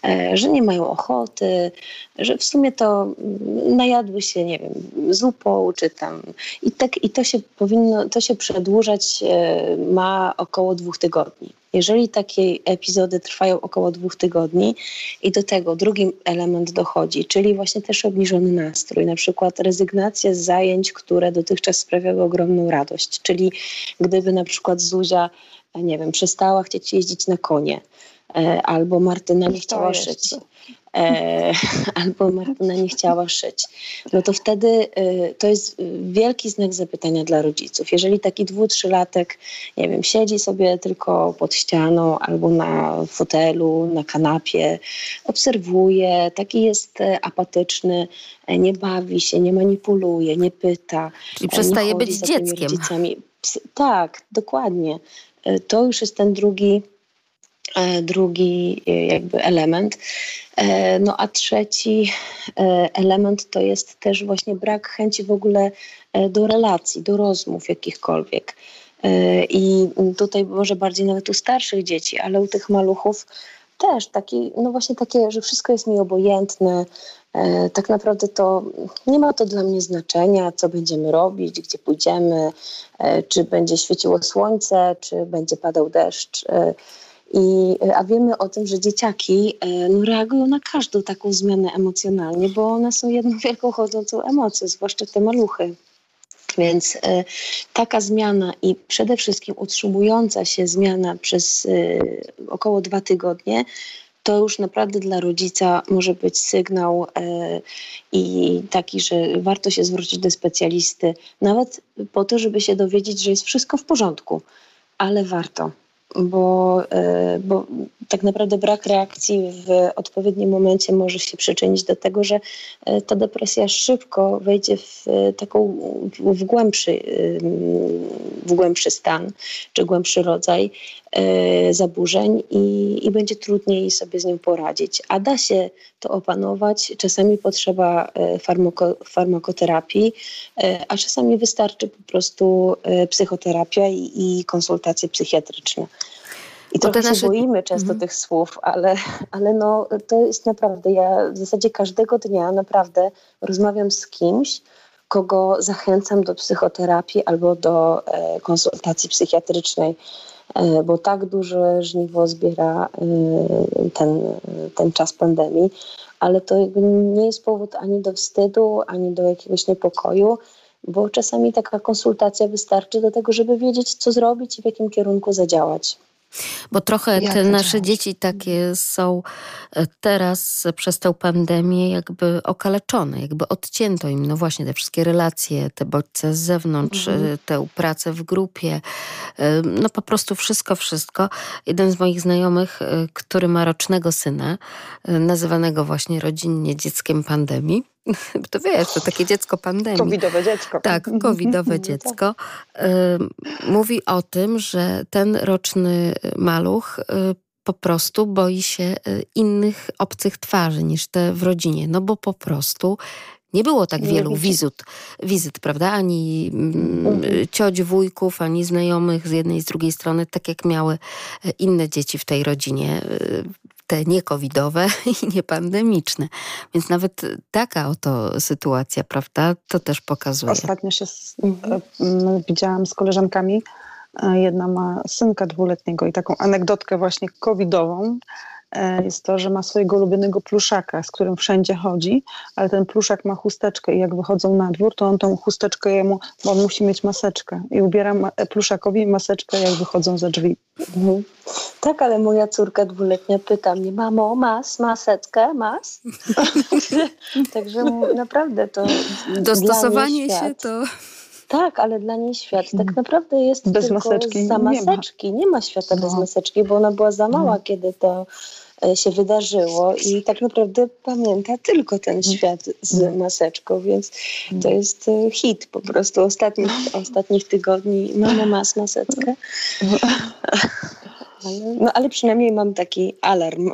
e, że nie mają ochoty, że w sumie to mm, najadły się, nie wiem, zupą czy tam. I, tak, i to się powinno, to się przedłużać ma około dwóch tygodni. Jeżeli takie epizody trwają około dwóch tygodni i do tego drugi element dochodzi, czyli właśnie też obniżony nastrój, na przykład rezygnacja z zajęć, które dotychczas sprawiały ogromną radość, czyli gdyby na przykład Zuzia, nie wiem, przestała chcieć jeździć na konie, e, albo Martyna nie chciała szyć e, albo Martyna nie chciała szyć, no to wtedy e, to jest wielki znak zapytania dla rodziców. Jeżeli taki dwu, trzylatek, nie wiem, siedzi sobie tylko pod ścianą albo na fotelu, na kanapie, obserwuje, taki jest e, apatyczny, e, nie bawi się, nie manipuluje, nie pyta. Czyli przestaje być dzieckiem. Rodzicami. Tak, dokładnie. To już jest ten drugi E, drugi e, jakby element. E, no a trzeci element to jest też właśnie brak chęci w ogóle do relacji, do rozmów jakichkolwiek. I tutaj może bardziej nawet u starszych dzieci, ale u tych maluchów też taki, no właśnie takie, że wszystko jest mi obojętne. Tak naprawdę to nie ma to dla mnie znaczenia, co będziemy robić, gdzie pójdziemy, czy będzie świeciło słońce, czy będzie padał deszcz. I, e, a wiemy o tym, że dzieciaki e, no, reagują na każdą taką zmianę emocjonalnie, bo one są jedną wielką chodzącą emocją, zwłaszcza te maluchy. Więc e, taka zmiana i przede wszystkim utrzymująca się zmiana przez e, około dwa tygodnie, to już naprawdę dla rodzica może być sygnał e, i taki, że warto się zwrócić do specjalisty, nawet po to, żeby się dowiedzieć, że jest wszystko w porządku, ale warto bo, e, bo tak naprawdę brak reakcji w odpowiednim momencie może się przyczynić do tego, że e, ta depresja szybko wejdzie w taką w głębszy, w głębszy stan czy głębszy rodzaj e, zaburzeń i, i będzie trudniej sobie z nią poradzić. A da się to opanować. Czasami potrzeba farmako, farmakoterapii, a czasami wystarczy po prostu psychoterapia i, i konsultacje psychiatryczne. I trochę nasze... się boimy często mhm. tych słów, ale, ale no, to jest naprawdę, ja w zasadzie każdego dnia naprawdę rozmawiam z kimś, kogo zachęcam do psychoterapii albo do e, konsultacji psychiatrycznej, e, bo tak duże żniwo zbiera e, ten, ten czas pandemii, ale to nie jest powód ani do wstydu, ani do jakiegoś niepokoju, bo czasami taka konsultacja wystarczy do tego, żeby wiedzieć, co zrobić i w jakim kierunku zadziałać. Bo trochę te nasze dzieci takie są e, teraz przez tę pandemię jakby okaleczone, jakby odcięto im, no właśnie, te wszystkie relacje, te bodźce z zewnątrz, mhm. E, tę pracę w grupie, e, no po prostu wszystko, wszystko. Jeden z moich znajomych, który ma rocznego syna, nazywanego właśnie rodzinnie dzieckiem pandemii, to wiesz, to takie dziecko pandemii. Covidowe dziecko. Tak, covidowe dziecko. Mówi o tym, że ten roczny maluch y, po prostu boi się y, innych obcych twarzy niż te w rodzinie, no bo po prostu nie było tak wielu wizyt, wizyt, prawda? Ani mm, mhm. cioć, wujków, ani znajomych z jednej i z drugiej strony, tak jak miały y, inne dzieci w tej rodzinie te niekowidowe i niepandemiczne. Więc nawet taka oto sytuacja, prawda, to też pokazuje. Ostatnio się z, mhm. widziałam z koleżankami, e, jedna ma synka dwuletniego i taką anegdotkę właśnie covidową, jest to, że ma swojego ulubionego pluszaka, z którym wszędzie chodzi, ale ten pluszak ma chusteczkę i jak wychodzą na dwór, to on tą chusteczkę jemu, bo on musi mieć maseczkę i ubiera ma pluszakowi maseczkę, jak wychodzą za drzwi. Mhm. Tak, ale moja córka dwuletnia pyta mnie, mamo, masz maseczkę, masz? Także naprawdę to Dostosowanie się to... Tak, ale dla niej świat tak naprawdę jest bez tylko maseczki. za maseczki. Nie ma, nie ma świata no. bez maseczki, bo ona była za mała, no. kiedy to E, się wydarzyło i tak naprawdę pamięta tylko ten świat z mm. maseczką, więc to mm. jest e, hit po prostu ostatnich, ostatnich tygodni. Mama ma maseczkę. no ale przynajmniej mam taki alarm,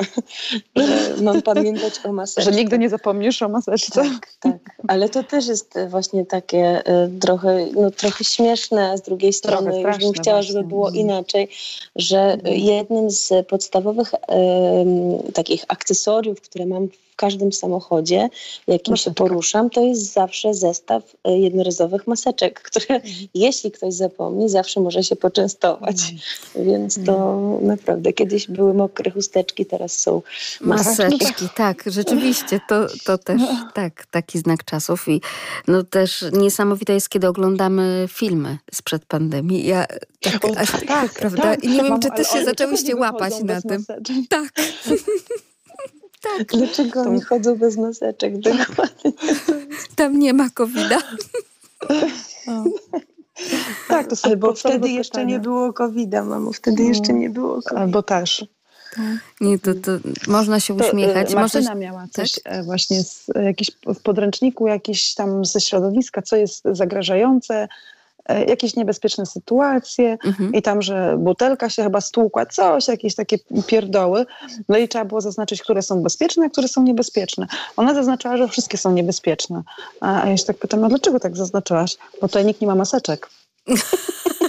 że mam pamiętać o maseczce. Że nigdy nie zapomnisz o maseczce. Tak, tak. Ale to też jest właśnie takie y, trochę, no, trochę śmieszne, a z drugiej strony Trochę już bym chciała, żeby właśnie. było Mhm. inaczej, że Mhm. jednym z podstawowych y, takich akcesoriów, które mam w każdym samochodzie, jakim się poruszam, to jest zawsze zestaw y, jednorazowych maseczek, które Mhm. jeśli ktoś zapomni, zawsze może się poczęstować. Więc to naprawdę kiedyś były mokre chusteczki, teraz są maseczki. Maseczki, tak, rzeczywiście, to, to też tak, taki znak czasów i no też niesamowite jest, kiedy oglądamy filmy sprzed pandemii. Ja tak, O, aż, tak, prawda? tak. I nie wiem, Mamo, czy też się zaczęłyście łapać na tym. maseczek? Tak. tak, Dlaczego oni chodzą bez maseczek? Dokładnie. tam nie ma COVID-a. Tak, to są Albo wtedy jeszcze nie było COVID-a, mamo. Wtedy No. jeszcze nie było COVID-a. Albo też. Nie, to, to można się To, e, uśmiechać. Martyna Może, miała coś e, właśnie z, e, jakiś w podręczniku, jakiś tam ze środowiska, co jest zagrażające, e, jakieś niebezpieczne sytuacje mhm. i tam, że butelka się chyba stłukła, coś, jakieś takie pierdoły. No i trzeba było zaznaczyć, które są bezpieczne, a które są niebezpieczne. Ona zaznaczała, że wszystkie są niebezpieczne. A, a ja się tak pytam, no dlaczego tak zaznaczyłaś? Bo tutaj nikt nie ma maseczek.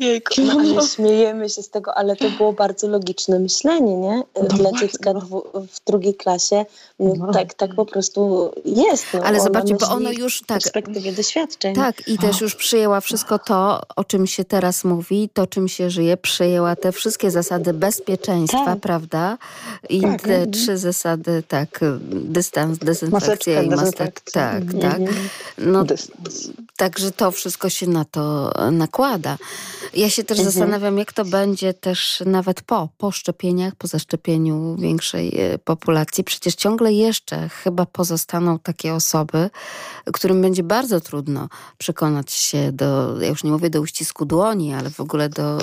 Jejku, no, ale śmiejemy się z tego, ale to było bardzo logiczne myślenie, nie? No Dla dziecka no. w drugiej klasie no, tak, tak po prostu jest. No. Ale zobaczcie, bo ono już w tak, perspektywie doświadczeń. Tak, i też już przyjęła wszystko to, o czym się teraz mówi, to czym się żyje, przyjęła te wszystkie zasady bezpieczeństwa, Tak. prawda? I Tak. te trzy zasady, tak, dystans, dezynfekcja Maseczka, i dezynfekcja. Tak, Mhm. tak. No, Dystans. Także to wszystko się na to nakłada. Ja się też Mhm. zastanawiam, jak to będzie też nawet po, po szczepieniach, po zaszczepieniu większej e, populacji. Przecież ciągle jeszcze chyba pozostaną takie osoby, którym będzie bardzo trudno przekonać się do, ja już nie mówię do uścisku dłoni, ale w ogóle do,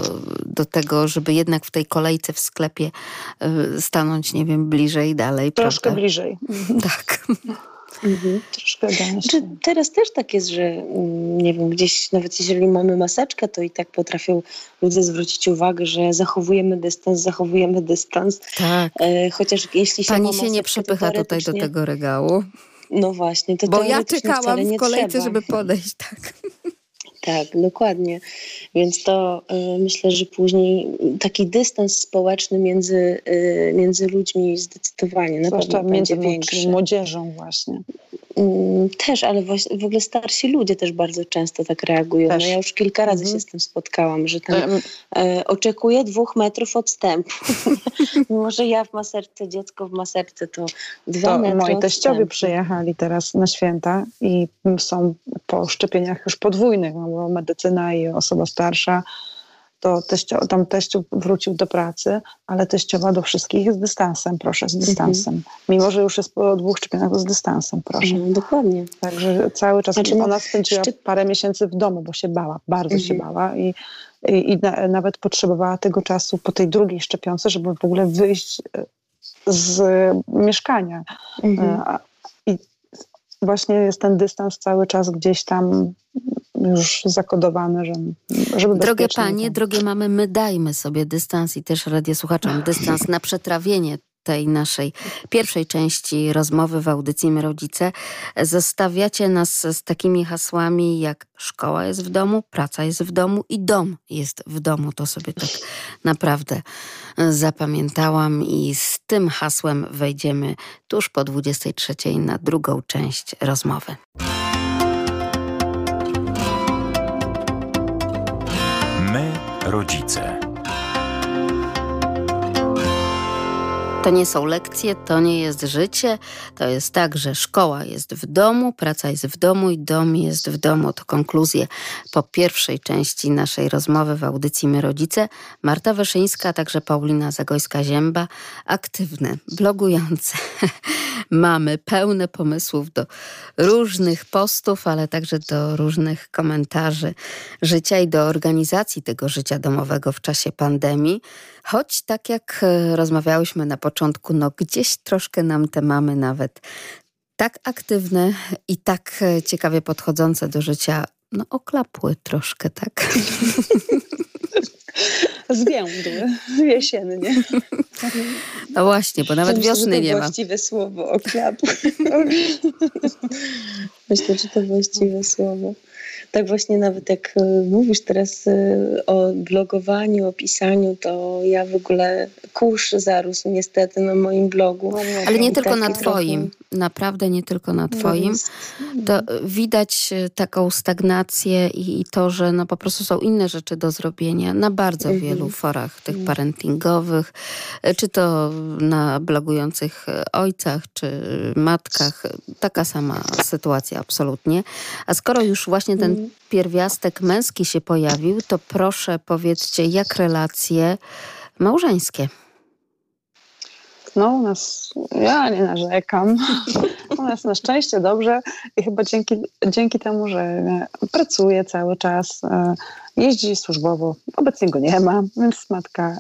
do tego, żeby jednak w tej kolejce w sklepie e, stanąć, nie wiem, bliżej, dalej. Troszkę prawda? bliżej. Tak. Mhm. Troszkę gęściej. Teraz też tak jest, że mm, nie wiem, gdzieś nawet jeżeli mamy maseczkę, to i tak potrafią ludzie zwrócić uwagę, że zachowujemy dystans, zachowujemy dystans. Tak. E, chociaż jeśli się Pani ma się nie maseczkę, przepycha tutaj do tego regału. No właśnie, to Bo ja teoretycznie czekałam wcale w kolejce, trzeba. żeby podejść, tak. Tak, dokładnie. Więc to y, myślę, że później taki dystans społeczny między, y, między ludźmi zdecydowanie na Zwłaszcza pewno między będzie młodszy- większy. młodzieżą właśnie. Mm, Też, ale w ogóle starsi ludzie też bardzo często tak reagują. Też. No ja już kilka razy Mhm. się z tym spotkałam, że tam Em, e, oczekuję dwóch metrów odstępu. Mimo, że ja w maseczce, dziecko w maseczce to dwa To metry moi teściowie odstępu. przyjechali teraz na święta i są po szczepieniach już podwójnych, no bo medycyna i osoba starsza. To teścio, tam teściu wrócił do pracy, ale teściowa do wszystkich z dystansem, proszę, z dystansem. Mimo, że już jest po dwóch szczepieniach, to z dystansem, proszę. No, dokładnie. Także cały czas Znaczy, ona spędziła szczyt- parę miesięcy w domu, bo się bała, bardzo się Mhm. bała i, i, i na, nawet potrzebowała tego czasu po tej drugiej szczepionce, żeby w ogóle wyjść e, z mieszkania. Mhm. Właśnie jest ten dystans cały czas gdzieś tam już zakodowany, że, żeby Drogie panie, drogie mamy, my dajmy sobie dystans i też radiosłuchaczom dystans na przetrawienie tej naszej pierwszej części rozmowy w audycji My Rodzice. Zostawiacie nas z takimi hasłami jak szkoła jest w domu, praca jest w domu i dom jest w domu. To sobie tak naprawdę zapamiętałam i z tym hasłem wejdziemy tuż po 23 na drugą część rozmowy. My, rodzice. To nie są lekcje, to nie jest życie. To jest tak, że szkoła jest w domu, praca jest w domu i dom jest w domu. To konkluzje po pierwszej części naszej rozmowy w audycji My Rodzice. Marta Wyszyńska, a także Paulina Zagojska-Zięba, aktywne, blogujące mamy, pełne pomysłów do różnych postów, ale także do różnych komentarzy życia i do organizacji tego życia domowego w czasie pandemii. Choć tak jak e, rozmawiałyśmy na początku, no gdzieś troszkę nam te mamy nawet tak aktywne i tak e, ciekawie podchodzące do życia, no oklapły troszkę, tak? Zwiędły, jesiennie. No właśnie, bo nawet Myślę, wiosny że to nie ma. właściwe słowo, okradł. Myślę, że to właściwe słowo. Tak właśnie nawet jak e, mówisz teraz e, o blogowaniu, o pisaniu, to ja w ogóle kurz zarósł niestety na moim blogu. Ale nie I tylko na trochę- twoim, naprawdę nie tylko na twoim. Jest- To widać e, taką stagnację i, i to, że no po prostu są inne rzeczy do zrobienia na bardzo Mhm. wielu forach tych parentingowych, e, czy to na blogujących ojcach, czy matkach. Taka sama sytuacja absolutnie. A skoro już właśnie ten Mhm. Pierwiastek męski się pojawił, to proszę powiedzcie, jak relacje małżeńskie? No u nas, ja nie narzekam. U nas na szczęście dobrze i chyba dzięki, dzięki temu, że pracuje cały czas, e, jeździ służbowo, obecnie go nie ma, więc matka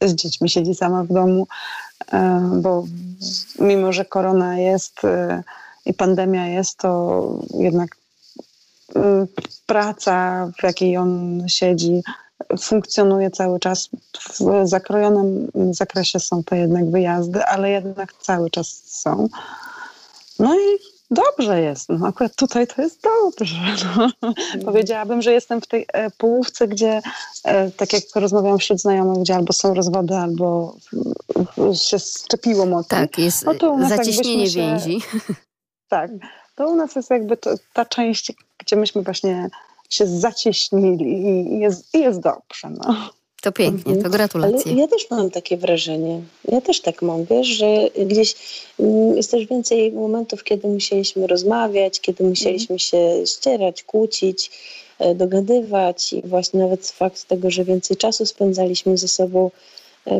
e, z dziećmi siedzi sama w domu, e, bo mimo, że korona jest i pandemia jest, to jednak praca, w jakiej on siedzi, funkcjonuje cały czas. W zakrojonym zakresie są to jednak wyjazdy, ale jednak cały czas są. No i dobrze jest. No akurat tutaj to jest dobrze. No. Powiedziałabym, że jestem w tej e, połówce, gdzie e, tak jak rozmawiałam wśród znajomych, gdzie albo są rozwody, albo się szczepiło mocno. Tak, jest No to u nas zacieśnienie jakbyśmy się- więzi. Tak. To u nas jest jakby to, ta część, gdzie myśmy właśnie się zacieśnili i- jest, i jest dobrze. No. To pięknie, to Ale gratulacje. ja też mam takie wrażenie. Ja też tak mam, wiesz, że gdzieś mm, jest też więcej momentów, kiedy musieliśmy rozmawiać, kiedy musieliśmy się ścierać, kłócić, e, dogadywać i właśnie nawet fakt tego, że więcej czasu spędzaliśmy ze sobą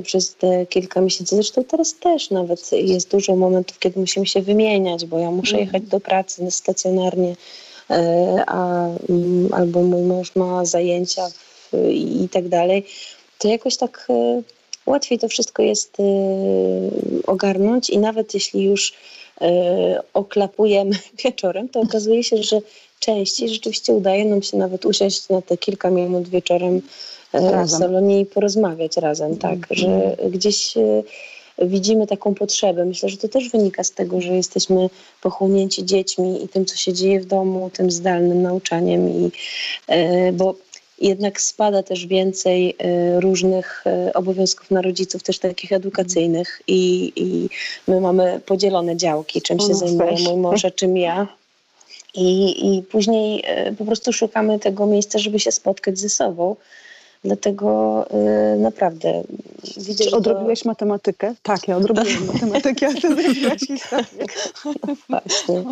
przez te kilka miesięcy. Zresztą teraz też nawet jest dużo momentów, kiedy musimy się wymieniać, bo ja muszę jechać do pracy stacjonarnie, e, a, mm, albo mój mąż ma zajęcia w, i, i tak dalej. To jakoś tak e, łatwiej to wszystko jest e, ogarnąć i nawet jeśli już e, oklapujemy wieczorem, to okazuje się, że częściej rzeczywiście udaje nam się nawet usiąść na te kilka minut wieczorem e, Razem. salonie i porozmawiać razem, tak, że gdzieś e, widzimy taką potrzebę. Myślę, że to też wynika z tego, że jesteśmy pochłonięci dziećmi i tym, co się dzieje w domu, tym zdalnym nauczaniem i e, bo jednak spada też więcej e, różnych obowiązków na rodziców, też takich edukacyjnych i, i my mamy podzielone działki, czym się nas zajmuje też. mój mąż, a czym ja. I, I później po prostu szukamy tego miejsca, żeby się spotkać ze sobą. Dlatego e, naprawdę widzę, Czy odrobiłeś matematykę? Tak, ja odrobiłam matematykę, a ty zrobiłaś historię. to właśnie.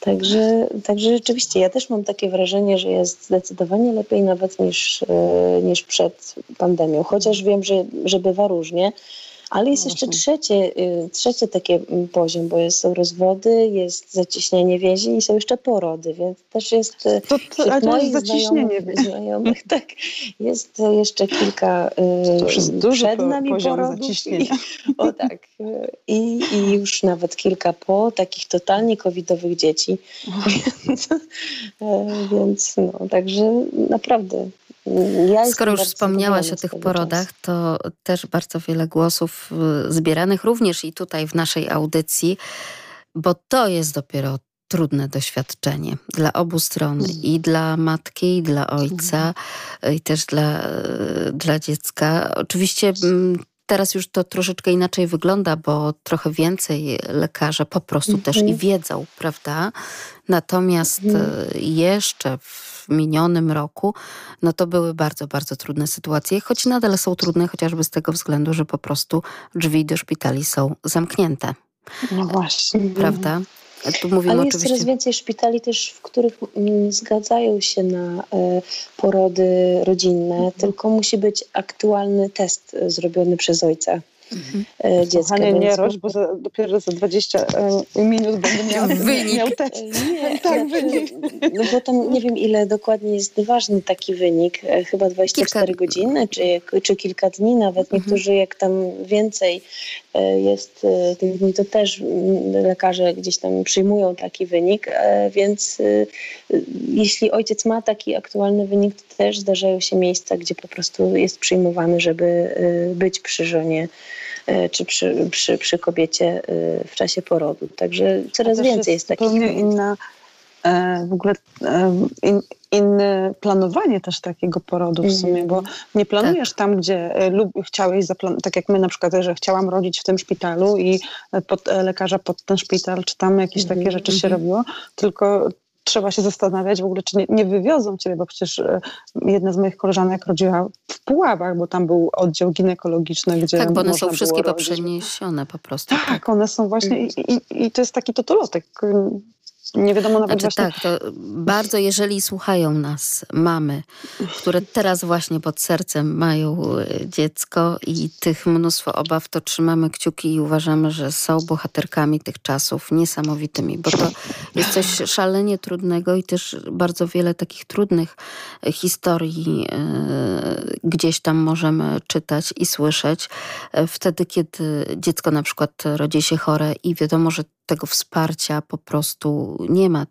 Także, także rzeczywiście ja też mam takie wrażenie, że jest zdecydowanie lepiej nawet niż, e, niż przed pandemią. Chociaż wiem, że, że bywa różnie. Ale jest jeszcze trzecie, y, trzecie takie mm, poziom, bo jest, są rozwody, jest zacieśnianie więzi i są jeszcze porody, więc też jest y, To, to, ale to jest zacieśnienie. znajomych, znajomych tak, jest jeszcze kilka y, To już jest duży przed nami poziom porodów. I, o tak. I, I już nawet kilka po, takich totalnie covidowych dzieci. Więc, więc no, także naprawdę ja Skoro już wspomniałaś o tych porodach, to też bardzo wiele głosów y, zbieranych również i tutaj w naszej audycji, bo to jest dopiero trudne doświadczenie dla obu stron Mhm. i dla matki, i dla ojca, i też dla, y, dla dziecka. Oczywiście mm, teraz już to troszeczkę inaczej wygląda, bo trochę więcej lekarze po prostu też i Mhm. wiedzą, prawda? Natomiast Mhm. y, jeszcze w minionym roku no to były bardzo, bardzo trudne sytuacje, choć nadal są trudne, chociażby z tego względu, że po prostu drzwi do szpitali są zamknięte, No właśnie. Prawda? Tu mówimy Ale jest oczywiście... coraz więcej szpitali też, w których zgadzają się na e, porody rodzinne, Mhm. tylko musi być aktualny test e, zrobiony przez ojca Mhm. dziecka. Kochanie, nie roś, bo za, dopiero za 20 e, minut będę miała Wynik. Miał test. E, Nie, Tak, znaczy, wynik. no bo tam nie wiem ile dokładnie jest ważny taki wynik, chyba 24 Kilka- godziny czy, czy kilka dni nawet. Mhm. Niektórzy jak tam więcej jest tych dni, to też mm, lekarze gdzieś tam przyjmują taki wynik, więc jeśli ojciec ma taki aktualny wynik, to też zdarzają się miejsca, gdzie po prostu jest przyjmowany, żeby być przy żonie czy przy, przy, przy kobiecie w czasie porodu. Także coraz więcej jest, jest takich. Zupełnie inna w ogóle in, inne planowanie też takiego porodu w sumie, bo nie planujesz tak. tam, gdzie e, lub chciałeś, tak jak my na przykład, że chciałam rodzić w tym szpitalu i e, pod e, lekarza pod ten szpital, czy tam jakieś mm. takie rzeczy się mm. robiło, tylko trzeba się zastanawiać w ogóle, czy nie, nie wywiozą ciebie, bo przecież jedna z moich koleżanek rodziła w Puławach, bo tam był oddział ginekologiczny, gdzie Tak, bo one są wszystkie poprzeniesione po prostu. Tak, tak, one są właśnie i, i, i to jest taki totolotek nie wiadomo nawet znaczy, właśnie... Tak, to bardzo jeżeli słuchają nas mamy, które teraz właśnie pod sercem mają e, dziecko i tych mnóstwo obaw, to trzymamy kciuki i uważamy, że są bohaterkami tych czasów niesamowitymi, bo to jest coś szalenie trudnego i też bardzo wiele takich trudnych e, historii e, gdzieś tam możemy czytać i słyszeć. Wtedy, kiedy dziecko na przykład rodzi się chore i wiadomo, że tego wsparcia po prostu nie ma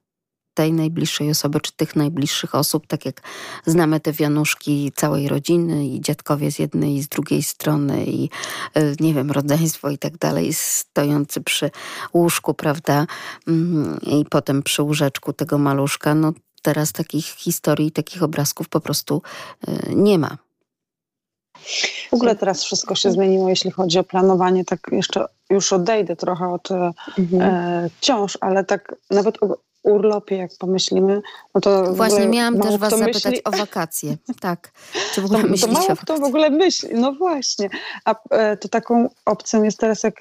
tej najbliższej osoby, czy tych najbliższych osób, tak jak znamy te wianuszki całej rodziny i dziadkowie z jednej i z drugiej strony i e, nie wiem, rodzeństwo i tak dalej, stojący przy łóżku, prawda, mm, i potem przy łóżeczku tego maluszka, no teraz takich historii, takich obrazków po prostu e, nie ma. W ogóle teraz wszystko się zmieniło, jeśli chodzi o planowanie. Tak jeszcze już odejdę trochę od e, mhm. e, ciąż, ale tak nawet urlopie, jak pomyślimy, no to Właśnie miałam też was zapytać myśli... o wakacje. Tak. Czy w ogóle to, myślicie to mało kto w ogóle myśli. No właśnie. A e, to taką opcją jest teraz, jak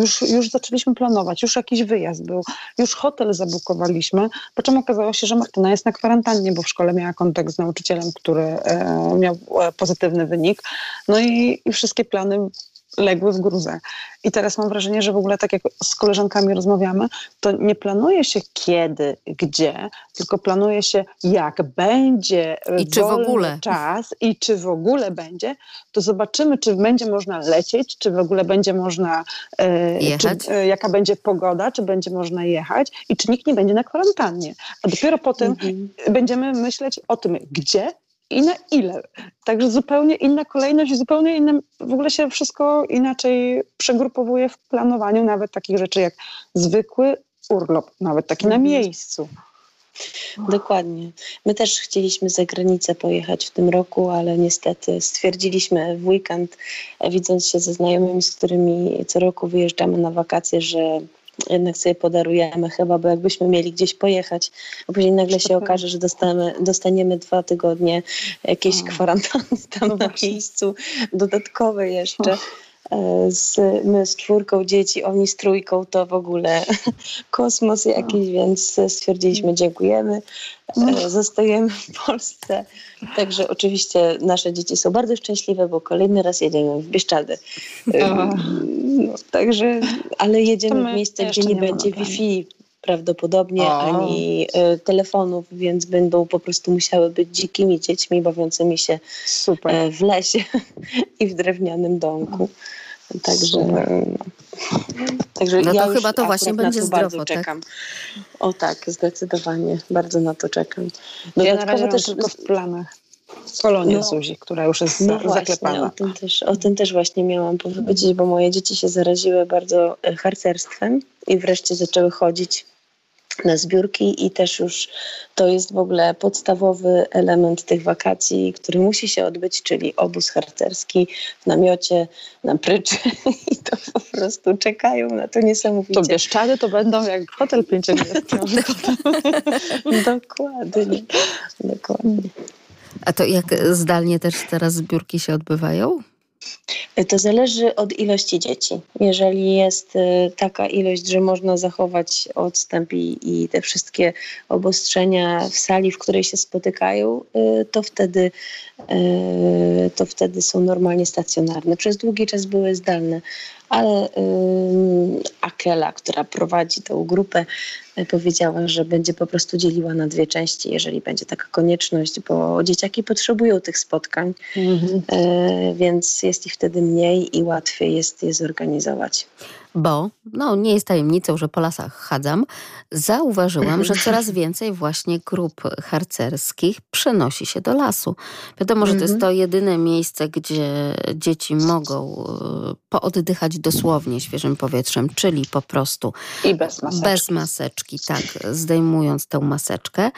już, już zaczęliśmy planować, już jakiś wyjazd był, już hotel zabukowaliśmy, po czym okazało się, że Martyna jest na kwarantannie, bo w szkole miała kontakt z nauczycielem, który e, miał e, pozytywny wynik. No i, i wszystkie plany legły w gruzę. I teraz mam wrażenie, że w ogóle tak jak z koleżankami rozmawiamy, to nie planuje się kiedy, gdzie, tylko planuje się jak będzie I czy w ogóle czas i czy w ogóle będzie, to zobaczymy, czy będzie można lecieć, czy w ogóle będzie można e, jechać. Czy, e, jaka będzie pogoda, czy będzie można jechać i czy nikt nie będzie na kwarantannie. A dopiero potem mhm. będziemy myśleć o tym, gdzie, i na ile. Także zupełnie inna kolejność, zupełnie inne, w ogóle się wszystko inaczej przegrupowuje w planowaniu nawet takich rzeczy jak zwykły urlop, nawet taki na mhm. miejscu. Dokładnie. My też chcieliśmy za granicę pojechać w tym roku, ale niestety stwierdziliśmy w weekend, widząc się ze znajomymi, z którymi co roku wyjeżdżamy na wakacje, że jednak sobie podarujemy chyba, bo jakbyśmy mieli gdzieś pojechać, a później nagle się okaże, że dostaniemy, dostaniemy dwa tygodnie jakiejś kwarantanny tam no na miejscu, dodatkowe jeszcze. E, z, my z czwórką dzieci, oni z trójką, to w ogóle kosmos jakiś, więc stwierdziliśmy dziękujemy, e, zostajemy w Polsce. Także oczywiście nasze dzieci są bardzo szczęśliwe, bo kolejny raz jedziemy w Bieszczady. No, także, ale jedziemy w miejsce, gdzie nie, nie będzie Wi-Fi prawdopodobnie, o. ani y, telefonów, więc będą po prostu musiały być dzikimi dziećmi bawiącymi się Super. Y, w lesie i w drewnianym domku. Także, także no to ja chyba to właśnie będzie to zdrowo, bardzo tak? czekam. O tak, zdecydowanie. Bardzo na to czekam. Ja na razie też tylko w planach kolonię no, Zuzi, która już jest no zaklepana. Właśnie, o, tym też, o tym też właśnie miałam powiedzieć, bo moje dzieci się zaraziły bardzo e, harcerstwem i wreszcie zaczęły chodzić na zbiórki i też już to jest w ogóle podstawowy element tych wakacji, który musi się odbyć, czyli obóz harcerski w namiocie, na pryczy i to po prostu czekają na to niesamowicie. To Bieszczady to będą jak hotel pięciogwiazdkowy. dokładnie, dokładnie. A to jak zdalnie też teraz zbiórki się odbywają? To zależy od ilości dzieci. Jeżeli jest y, taka ilość, że można zachować odstęp i, i, te wszystkie obostrzenia w sali, w której się spotykają, y, to wtedy, to wtedy są normalnie stacjonarne. Przez długi czas były zdalne, ale Kela, która prowadzi tą grupę, e, powiedziała, że będzie po prostu dzieliła na dwie części, jeżeli będzie taka konieczność, bo dzieciaki potrzebują tych spotkań, mhm. więc jest ich wtedy mniej i łatwiej jest je zorganizować bo no, nie jest tajemnicą, że po lasach chadzam, zauważyłam, że coraz więcej właśnie grup harcerskich przenosi się do lasu. Wiadomo, że to jest mhm. to jedyne miejsce, gdzie dzieci mogą e, pooddychać dosłownie świeżym powietrzem, czyli po prostu I bez maseczki. Bez maseczki, tak, zdejmując tę maseczkę.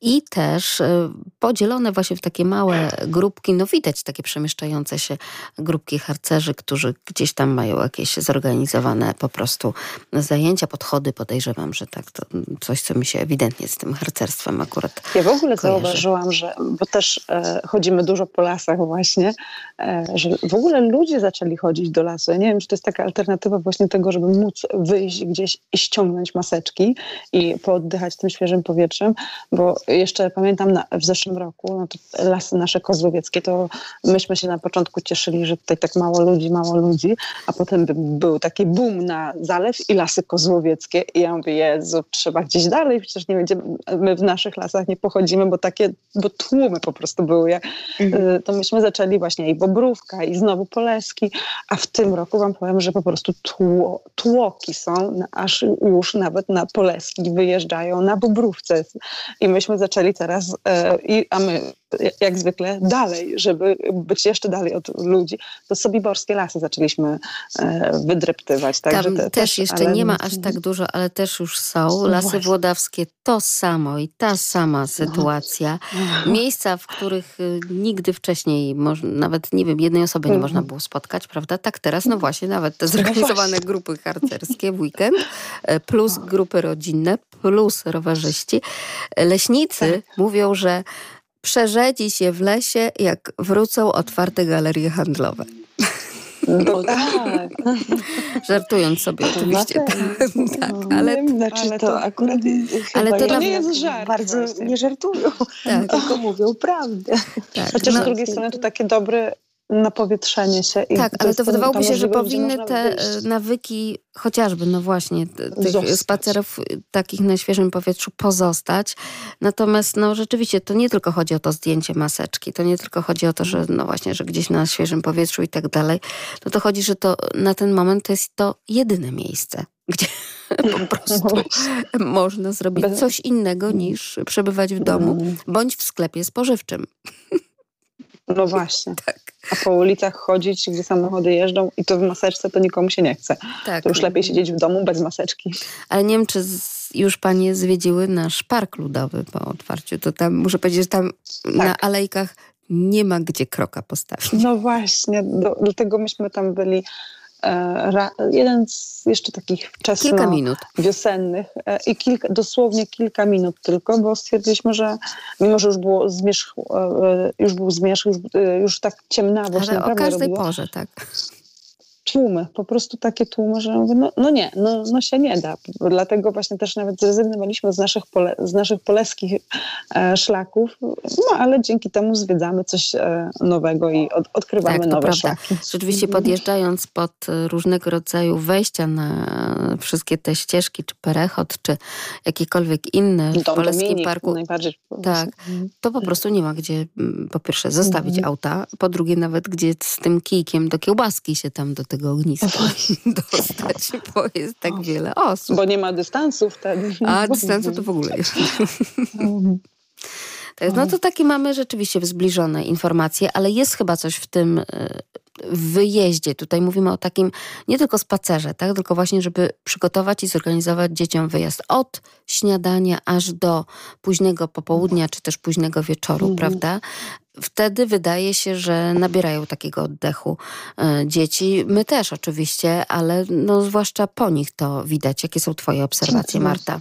I też e, podzielone właśnie w takie małe grupki, no widać takie przemieszczające się grupki harcerzy, którzy gdzieś tam mają jakieś zorganizowane po prostu zajęcia, podchody. Podejrzewam, że tak, to coś, co mi się ewidentnie z tym harcerstwem akurat Ja w ogóle kojarzy. zauważyłam, że, bo też e, chodzimy dużo po lasach właśnie, e, że w ogóle ludzie zaczęli chodzić do lasu. Ja nie wiem, czy to jest taka alternatywa właśnie tego, żeby móc wyjść gdzieś i ściągnąć maseczki i pooddychać tym świeżym powietrzem, bo jeszcze pamiętam na, w zeszłym roku, no to lasy nasze kozłowieckie, to myśmy się na początku cieszyli, że tutaj tak mało ludzi, mało ludzi, a potem był taki boom na zalew i lasy kozłowieckie. I ja mówię, Jezu, trzeba gdzieś dalej, przecież nie będziemy, my w naszych lasach nie pochodzimy, bo takie, bo tłumy po prostu były. Jak, mhm. Y, to myśmy zaczęli właśnie i Bobrówka, i znowu Poleski, a w tym roku wam powiem, że po prostu tło, tłoki są, aż już nawet na Poleski wyjeżdżają na Bobrówce. I myśmy zaczęli teraz, e, i, a my jak zwykle dalej, żeby być jeszcze dalej od ludzi, to sobiborskie lasy zaczęliśmy e, wydreptywać. Także Tam te, też, jeszcze ale... nie ma aż tak dużo, ale też już są. No lasy Właśnie. włodawskie to samo i ta sama no. sytuacja. No. Miejsca, w których y, nigdy wcześniej, nawet nie wiem, jednej osoby nie można mhm. było spotkać, prawda? Tak teraz, no właśnie, nawet te zorganizowane grupy harcerskie w weekend, e, plus grupy rodzinne, plus rowerzyści. Leśnicy tak. mówią, że przerzedzi się w lesie, jak wrócą otwarte galerie handlowe. No tak. Żartując sobie oczywiście. tak, tak ale, znaczy ale to, akurat ale to, to nie jest żart. Bardzo właśnie. nie żartują, tak. tylko mówią prawdę. Tak. Chociaż no, z drugiej strony to takie dobre napowietrzenie się. I tak, ale to wydawało mi się, że powinny te wyjść. nawyki, chociażby, no właśnie, tych Zostać. spacerów takich na świeżym powietrzu pozostać. Natomiast no rzeczywiście to nie tylko chodzi o to zdjęcie maseczki, to nie tylko chodzi o to, że no właśnie, że gdzieś na świeżym powietrzu i tak dalej. No to chodzi, że to na ten moment to jest to jedyne miejsce, gdzie po prostu no można zrobić coś innego niż przebywać w domu mm. bądź w sklepie spożywczym. No właśnie. tak. A po ulicach chodzić, gdzie samochody jeżdżą i to w maseczce, to nikomu się nie chce. Tak. To już lepiej siedzieć w domu bez maseczki. Ale nie wiem, czy już panie zwiedziły nasz park ludowy po otwarciu. To tam, muszę powiedzieć, że tam tak. na alejkach nie ma gdzie kroka postawić. No właśnie, do, dlatego myśmy tam byli jeden z jeszcze takich minut. wiosennych e, i kilka, dosłownie kilka minut tylko, bo stwierdziliśmy, że mimo, że już było zmierzch, e, już był zmierzch, już, już tak ciemnawo Ale o każdej robiło, porze, tak tłumy, po prostu takie tłumy, że mówię, no, no nie, no, no się nie da. Dlatego właśnie też nawet zrezygnowaliśmy z naszych, pole, z naszych poleskich e, szlaków, no ale dzięki temu zwiedzamy coś e, nowego i od, odkrywamy tak, nowe prawda. szlaki. Rzeczywiście mhm. podjeżdżając pod różnego rodzaju wejścia na wszystkie te ścieżki, czy perechot, czy jakiekolwiek inne w polskim parku, najbardziej tak, mhm. to po prostu nie ma gdzie po pierwsze zostawić mhm. auta, po drugie nawet gdzie z tym kijkiem do kiełbaski się tam do tego ogniska dostać, bo jest tak wiele osób. Bo nie ma dystansu wtedy. A dystansu to w ogóle jest. No to takie mamy rzeczywiście zbliżone informacje, ale jest chyba coś w tym e, wyjeździe. Tutaj mówimy o takim nie tylko spacerze, tak? tylko właśnie, żeby przygotować i zorganizować dzieciom wyjazd od śniadania aż do późnego popołudnia, czy też późnego wieczoru, mhm. prawda? Wtedy wydaje się, że nabierają takiego oddechu e, dzieci. My też oczywiście, ale no, zwłaszcza po nich to widać. Jakie są twoje obserwacje, Marta?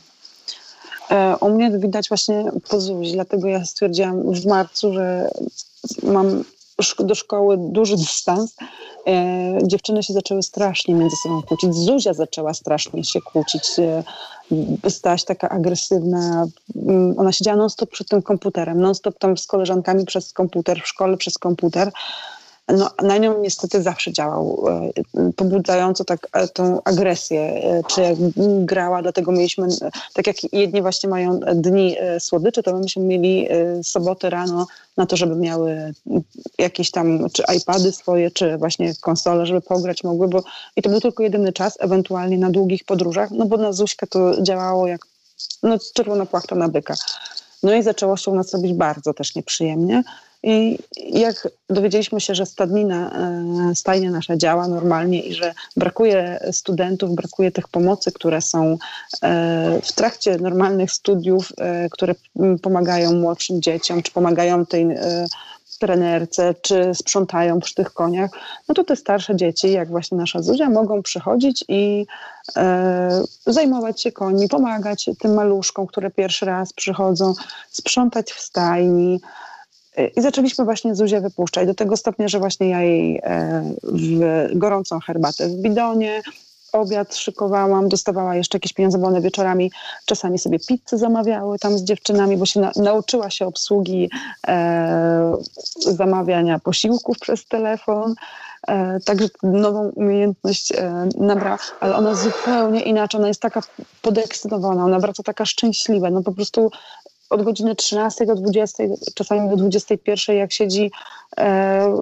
E, u mnie widać właśnie po dlatego ja stwierdziłam w marcu, że mam do szkoły duży dystans. E, dziewczyny się zaczęły strasznie między sobą kłócić. Zuzia zaczęła strasznie się kłócić. E, stała się taka agresywna. Mm, ona siedziała non-stop przed tym komputerem, non-stop tam z koleżankami przez komputer, w szkole przez komputer. No, na nią niestety zawsze działał, e, pobudzająco tak e, tą agresję, e, czy jak grała, dlatego mieliśmy, tak jak jedni właśnie mają dni słodycze, to my myśmy mieli soboty rano na to, żeby miały jakieś tam, czy iPady swoje, czy właśnie konsole, żeby pograć mogły, bo i to był tylko jedyny czas, ewentualnie na długich podróżach, no bo na Zuśkę to działało jak no, czerwona płachta na byka. No i zaczęło się u nas robić bardzo też nieprzyjemnie. I jak dowiedzieliśmy się, że stadnina, e, stajnia nasza działa normalnie i że brakuje studentów, brakuje tych pomocy, które są e, w trakcie normalnych studiów, e, które pomagają młodszym dzieciom, czy pomagają tej trenerce, czy sprzątają przy tych koniach, no to te starsze dzieci, jak właśnie nasza Zuzia, mogą przychodzić i e, zajmować się koni, pomagać tym maluszkom, które pierwszy raz przychodzą, sprzątać w stajni. I zaczęliśmy właśnie Zuzię wypuszczać do tego stopnia, że właśnie ja jej e, gorącą herbatę w bidonie, obiad szykowałam, dostawała jeszcze jakieś pieniądze, bo one wieczorami czasami sobie pizzę zamawiały tam z dziewczynami, bo się na, nauczyła się obsługi e, zamawiania posiłków przez telefon. E, także nową umiejętność e, nabrała, ale ona zupełnie inaczej, ona jest taka podekscytowana, ona wraca taka szczęśliwa, no po prostu od godziny 13 do 20, czasami do 21, jak siedzi e,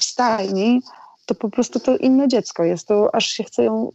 w stajni, to po prostu to inne dziecko jest. To aż się chce, ją,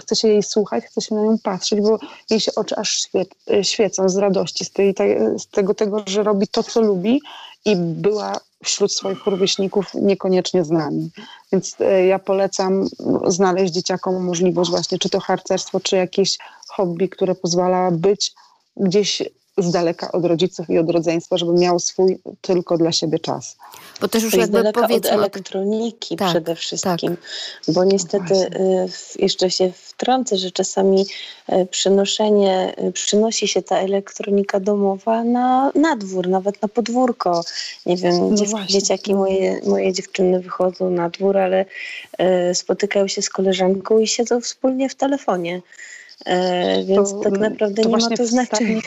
chce się jej słuchać, chce się na nią patrzeć, bo jej się oczy aż świe, świecą z radości, z, tej, z tego, tego, że robi to, co lubi i była wśród swoich rówieśników niekoniecznie z nami. Więc e, ja polecam znaleźć dzieciakom możliwość właśnie, czy to harcerstwo, czy jakieś hobby, które pozwala być gdzieś z daleka od rodziców i od rodzeństwa, żeby miał swój tylko dla siebie czas. Bo też już jakby daleka od elektroniki tak, przede wszystkim, tak. bo niestety y, jeszcze się wtrącę, że czasami y, przynoszenie, y, przynosi się ta elektronika domowa na, na dwór, nawet na podwórko. Nie wiem, no dziew, dzieciaki moje, moje dziewczyny wychodzą na dwór, ale spotykają się z koleżanką i siedzą wspólnie w telefonie. E, więc to, tak naprawdę to nie ma to znaczenia.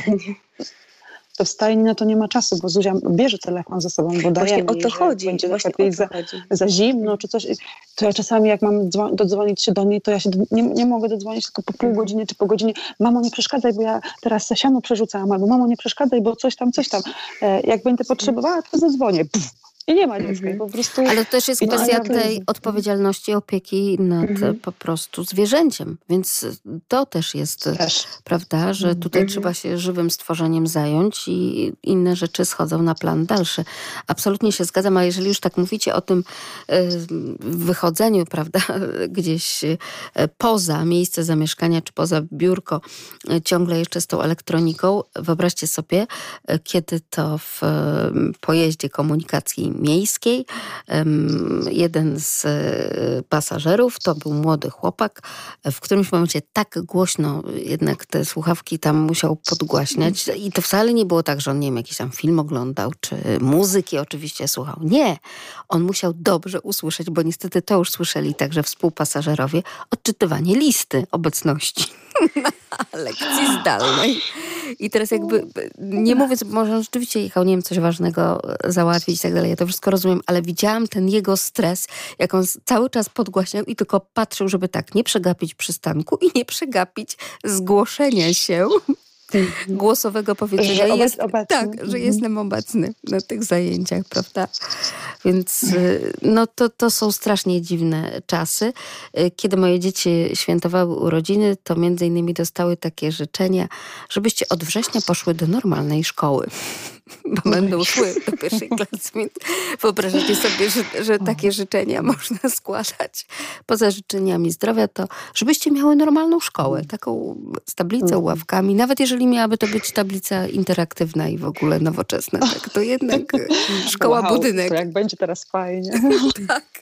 To w stajni na to nie ma czasu, bo Zuzia bierze telefon ze sobą, bo Właśnie o to chodzi. Będzie Właśnie o to za, chodzi. za zimno czy coś. To ja czasami jak mam dodzwonić się do niej, to ja się nie, nie mogę dodzwonić tylko po pół mhm. godziny czy po godzinie. Mamo, nie przeszkadzaj, bo ja teraz siano przerzucałam, albo mamo, nie przeszkadzaj, bo coś tam, coś tam. E, jak będę potrzebowała, to zadzwonię. Pff i nie ma dziecka. Mhm. Po prostu... Ale to też jest kwestia tej odpowiedzialności, opieki nad mhm. po prostu zwierzęciem. Więc to też jest, też. prawda, że mhm. tutaj mhm. trzeba się żywym stworzeniem zająć i inne rzeczy schodzą na plan dalszy. Absolutnie się zgadzam, a jeżeli już tak mówicie o tym e, wychodzeniu, prawda, gdzieś e, poza miejsce zamieszkania, czy poza biurko, e, ciągle jeszcze z tą elektroniką, wyobraźcie sobie, kiedy to w pojeździe komunikacji miejskiej. Jeden z e, pasażerów to był młody chłopak. W którymś momencie tak głośno jednak te słuchawki tam musiał podgłaśniać i to wcale nie było tak, że on nie wiem, jakiś tam film oglądał, czy muzyki oczywiście słuchał. Nie. On musiał dobrze usłyszeć, bo niestety to już słyszeli także współpasażerowie, odczytywanie listy obecności lekcji zdalnej. I teraz jakby, nie mówiąc, może on rzeczywiście jechał, nie wiem, coś ważnego załatwić i tak dalej, ja to wszystko rozumiem, ale widziałam ten jego stres, jak on cały czas podgłaśniał i tylko patrzył, żeby tak nie przegapić przystanku i nie przegapić zgłoszenia się głosowego powiedzenia. Że jest, obecny. Tak, że mhm. jestem obecny na tych zajęciach, prawda? Więc y, no to, to są strasznie dziwne czasy. Y, kiedy moje dzieci świętowały urodziny, to między innymi dostały takie życzenia, żebyście od września poszły do normalnej szkoły bo będą szły do pierwszej klasy. Więc wyobrażacie sobie, że, że takie życzenia można składać. Poza życzeniami zdrowia, to żebyście miały normalną szkołę, taką z tablicą, mhm. ławkami. Nawet jeżeli miałaby to być tablica interaktywna i w ogóle nowoczesna, tak to jednak szkoła, wow, budynek. To jak będzie teraz fajnie. tak.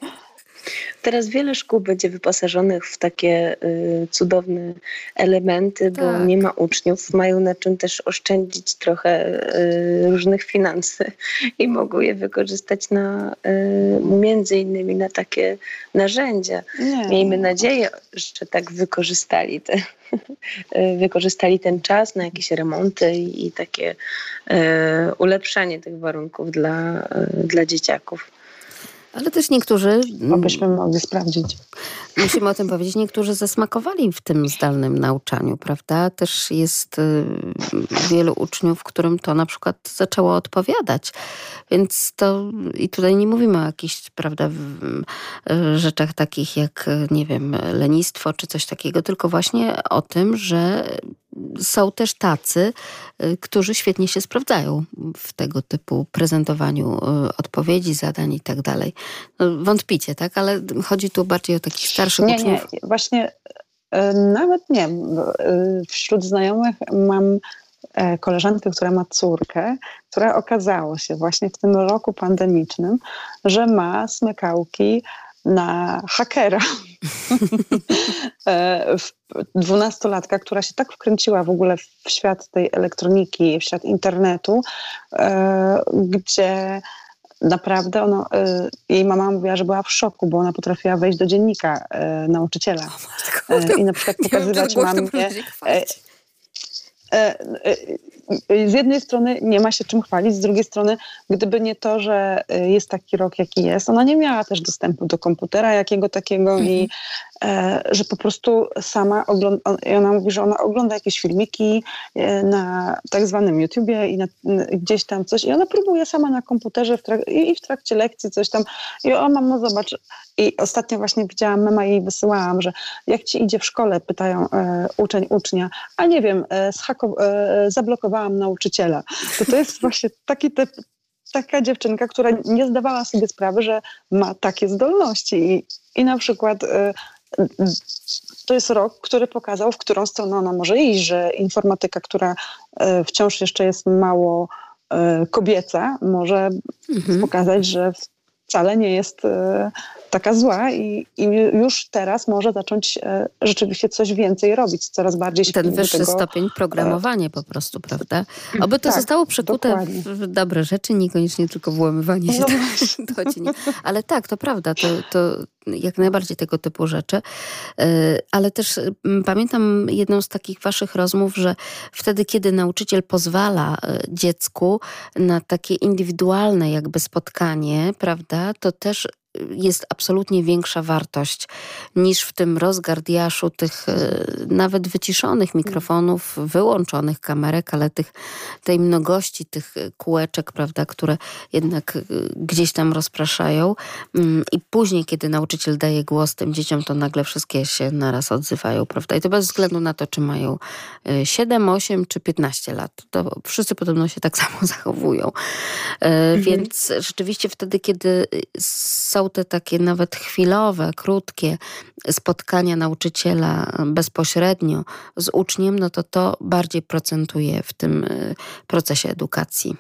Teraz wiele szkół będzie wyposażonych w takie y, cudowne elementy, bo tak. nie ma uczniów, mają na czym też oszczędzić trochę y, różnych finansy i mogą je wykorzystać na y, między innymi na takie narzędzia. Nie. Miejmy nadzieję, że tak wykorzystali te, y, wykorzystali ten czas na jakieś remonty i, i takie y, ulepszanie tych warunków dla, y, dla dzieciaków. Ale też niektórzy... Abyśmy mogli sprawdzić. Musimy o tym powiedzieć. Niektórzy zasmakowali w tym zdalnym nauczaniu, prawda? Też jest y, wielu uczniów, którym to na przykład zaczęło odpowiadać. Więc to i tutaj nie mówimy o jakichś, prawda, y, rzeczach takich jak, nie wiem, lenistwo czy coś takiego, tylko właśnie o tym, że są też tacy, y, którzy świetnie się sprawdzają w tego typu prezentowaniu odpowiedzi, zadań i tak dalej. No, wątpicie, tak? Ale chodzi tu bardziej o takich starszych nie, uczniów. Nie, właśnie e, nawet nie. Wśród znajomych mam e, koleżankę, która ma córkę, która okazało się właśnie w tym roku pandemicznym, że ma smykałki na hakera. Dwunastolatka, która się tak wkręciła w ogóle w świat tej elektroniki, w świat internetu, gdzie naprawdę ono, y, jej mama mówiła, że była w szoku, bo ona potrafiła wejść do dziennika nauczyciela i na przykład pokazywać mamie z jednej strony nie ma się czym chwalić, z drugiej strony, gdyby nie to, że jest taki rok, jaki jest, ona nie miała też dostępu do komputera jakiego takiego i mhm. E, że po prostu sama ogląda, ona mówi, że ona ogląda jakieś filmiki e, na tak zwanym YouTubie i na, gdzieś tam coś i ona próbuje sama na komputerze w trak- i w trakcie lekcji coś tam. I o mamo zobacz. I ostatnio właśnie widziałam mema i jej wysyłałam, że jak ci idzie w szkole, pytają e, uczeń ucznia, a nie wiem, e, e, zablokowałam nauczyciela. To to jest właśnie taki typ, taka dziewczynka, która nie zdawała sobie sprawy, że ma takie zdolności. I, i na przykład e, to jest rok, który pokazał, w którą stronę ona może iść, że informatyka, która e, wciąż jeszcze jest mało e, kobieca, może mhm. pokazać, że wcale nie jest e, taka zła i, i, już teraz może zacząć rzeczywiście coś więcej robić, coraz bardziej się Ten wyższy tego, stopień programowanie po prostu, prawda? Oby to tak, zostało przekute w dobre rzeczy, niekoniecznie tylko włamywanie się no do, do Ale tak, to prawda, to, to jak najbardziej tego typu rzeczy. E, ale też pamiętam jedną z takich waszych rozmów, że wtedy, kiedy nauczyciel pozwala dziecku na takie indywidualne jakby spotkanie, prawda, to też jest absolutnie większa wartość niż w tym rozgardiaszu tych e, nawet wyciszonych mikrofonów, wyłączonych kamerek, ale tych, tej mnogości tych kółeczek, prawda, które jednak e, gdzieś tam rozpraszają. Mm, I później, kiedy nauczyciel daje głos tym dzieciom, to nagle wszystkie się naraz odzywają, prawda? I to bez względu na to, czy mają 7, e, 8 czy 15 lat. To wszyscy podobno się tak samo zachowują. Mhm. Więc rzeczywiście wtedy, kiedy są te takie nawet chwilowe, krótkie spotkania nauczyciela bezpośrednio z uczniem, no to to bardziej procentuje w tym y, procesie edukacji.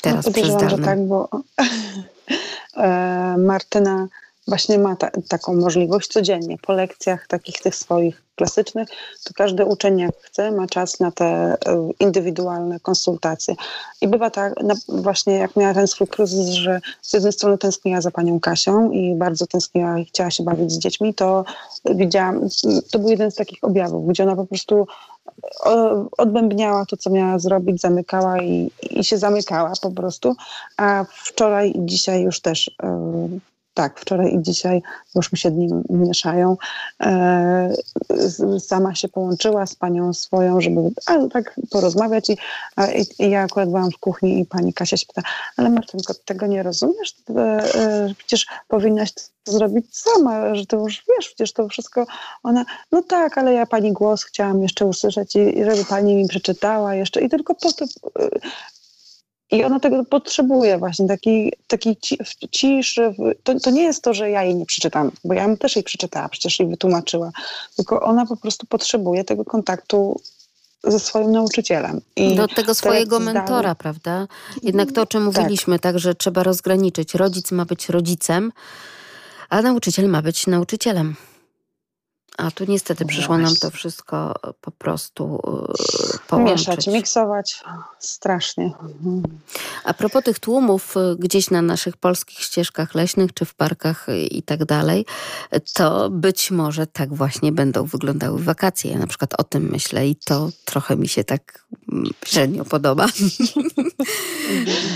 Teraz no, podejrzewam, że tak, bo e, Martyna właśnie ma ta, taką możliwość codziennie po lekcjach takich tych swoich klasycznych, to każdy uczeń jak chce ma czas na te e, indywidualne konsultacje. I bywa tak, właśnie jak miała ten swój kryzys, że z jednej strony tęskniła za panią Kasią i bardzo tęskniła i chciała się bawić z dziećmi, to widziałam, to był jeden z takich objawów, gdzie ona po prostu e, odbębniała to, co miała zrobić, zamykała i, i się zamykała po prostu. A wczoraj i dzisiaj już też yy, tak, wczoraj i dzisiaj już mi się dni mieszają. E, sama się połączyła z panią swoją, żeby a, tak porozmawiać i, a, i, i, ja akurat byłam w kuchni i pani Kasia się pyta, ale Martynko, tego nie rozumiesz? E, e, przecież powinnaś to zrobić sama, że to już wiesz, przecież to wszystko ona, no tak, ale ja pani głos chciałam jeszcze usłyszeć i, i żeby pani mi przeczytała jeszcze i tylko po to i ona tego potrzebuje właśnie, takiej, takiej ciszy. To, to nie jest to, że ja jej nie przeczytam, bo ja też jej przeczytała, przecież jej wytłumaczyła, tylko ona po prostu potrzebuje tego kontaktu ze swoim nauczycielem. I Do tego swojego mentora, prawda? Jednak to, o czym tak. mówiliśmy, tak, że trzeba rozgraniczyć. Rodzic ma być rodzicem, a nauczyciel ma być nauczycielem. A tu niestety przyszło nam to wszystko po prostu yy, połączyć. Mieszać, miksować. Strasznie. A propos tych tłumów y, gdzieś na naszych polskich ścieżkach leśnych czy w parkach i tak dalej, to być może tak właśnie będą wyglądały wakacje. Ja na przykład o tym myślę i to trochę mi się tak mm, średnio podoba.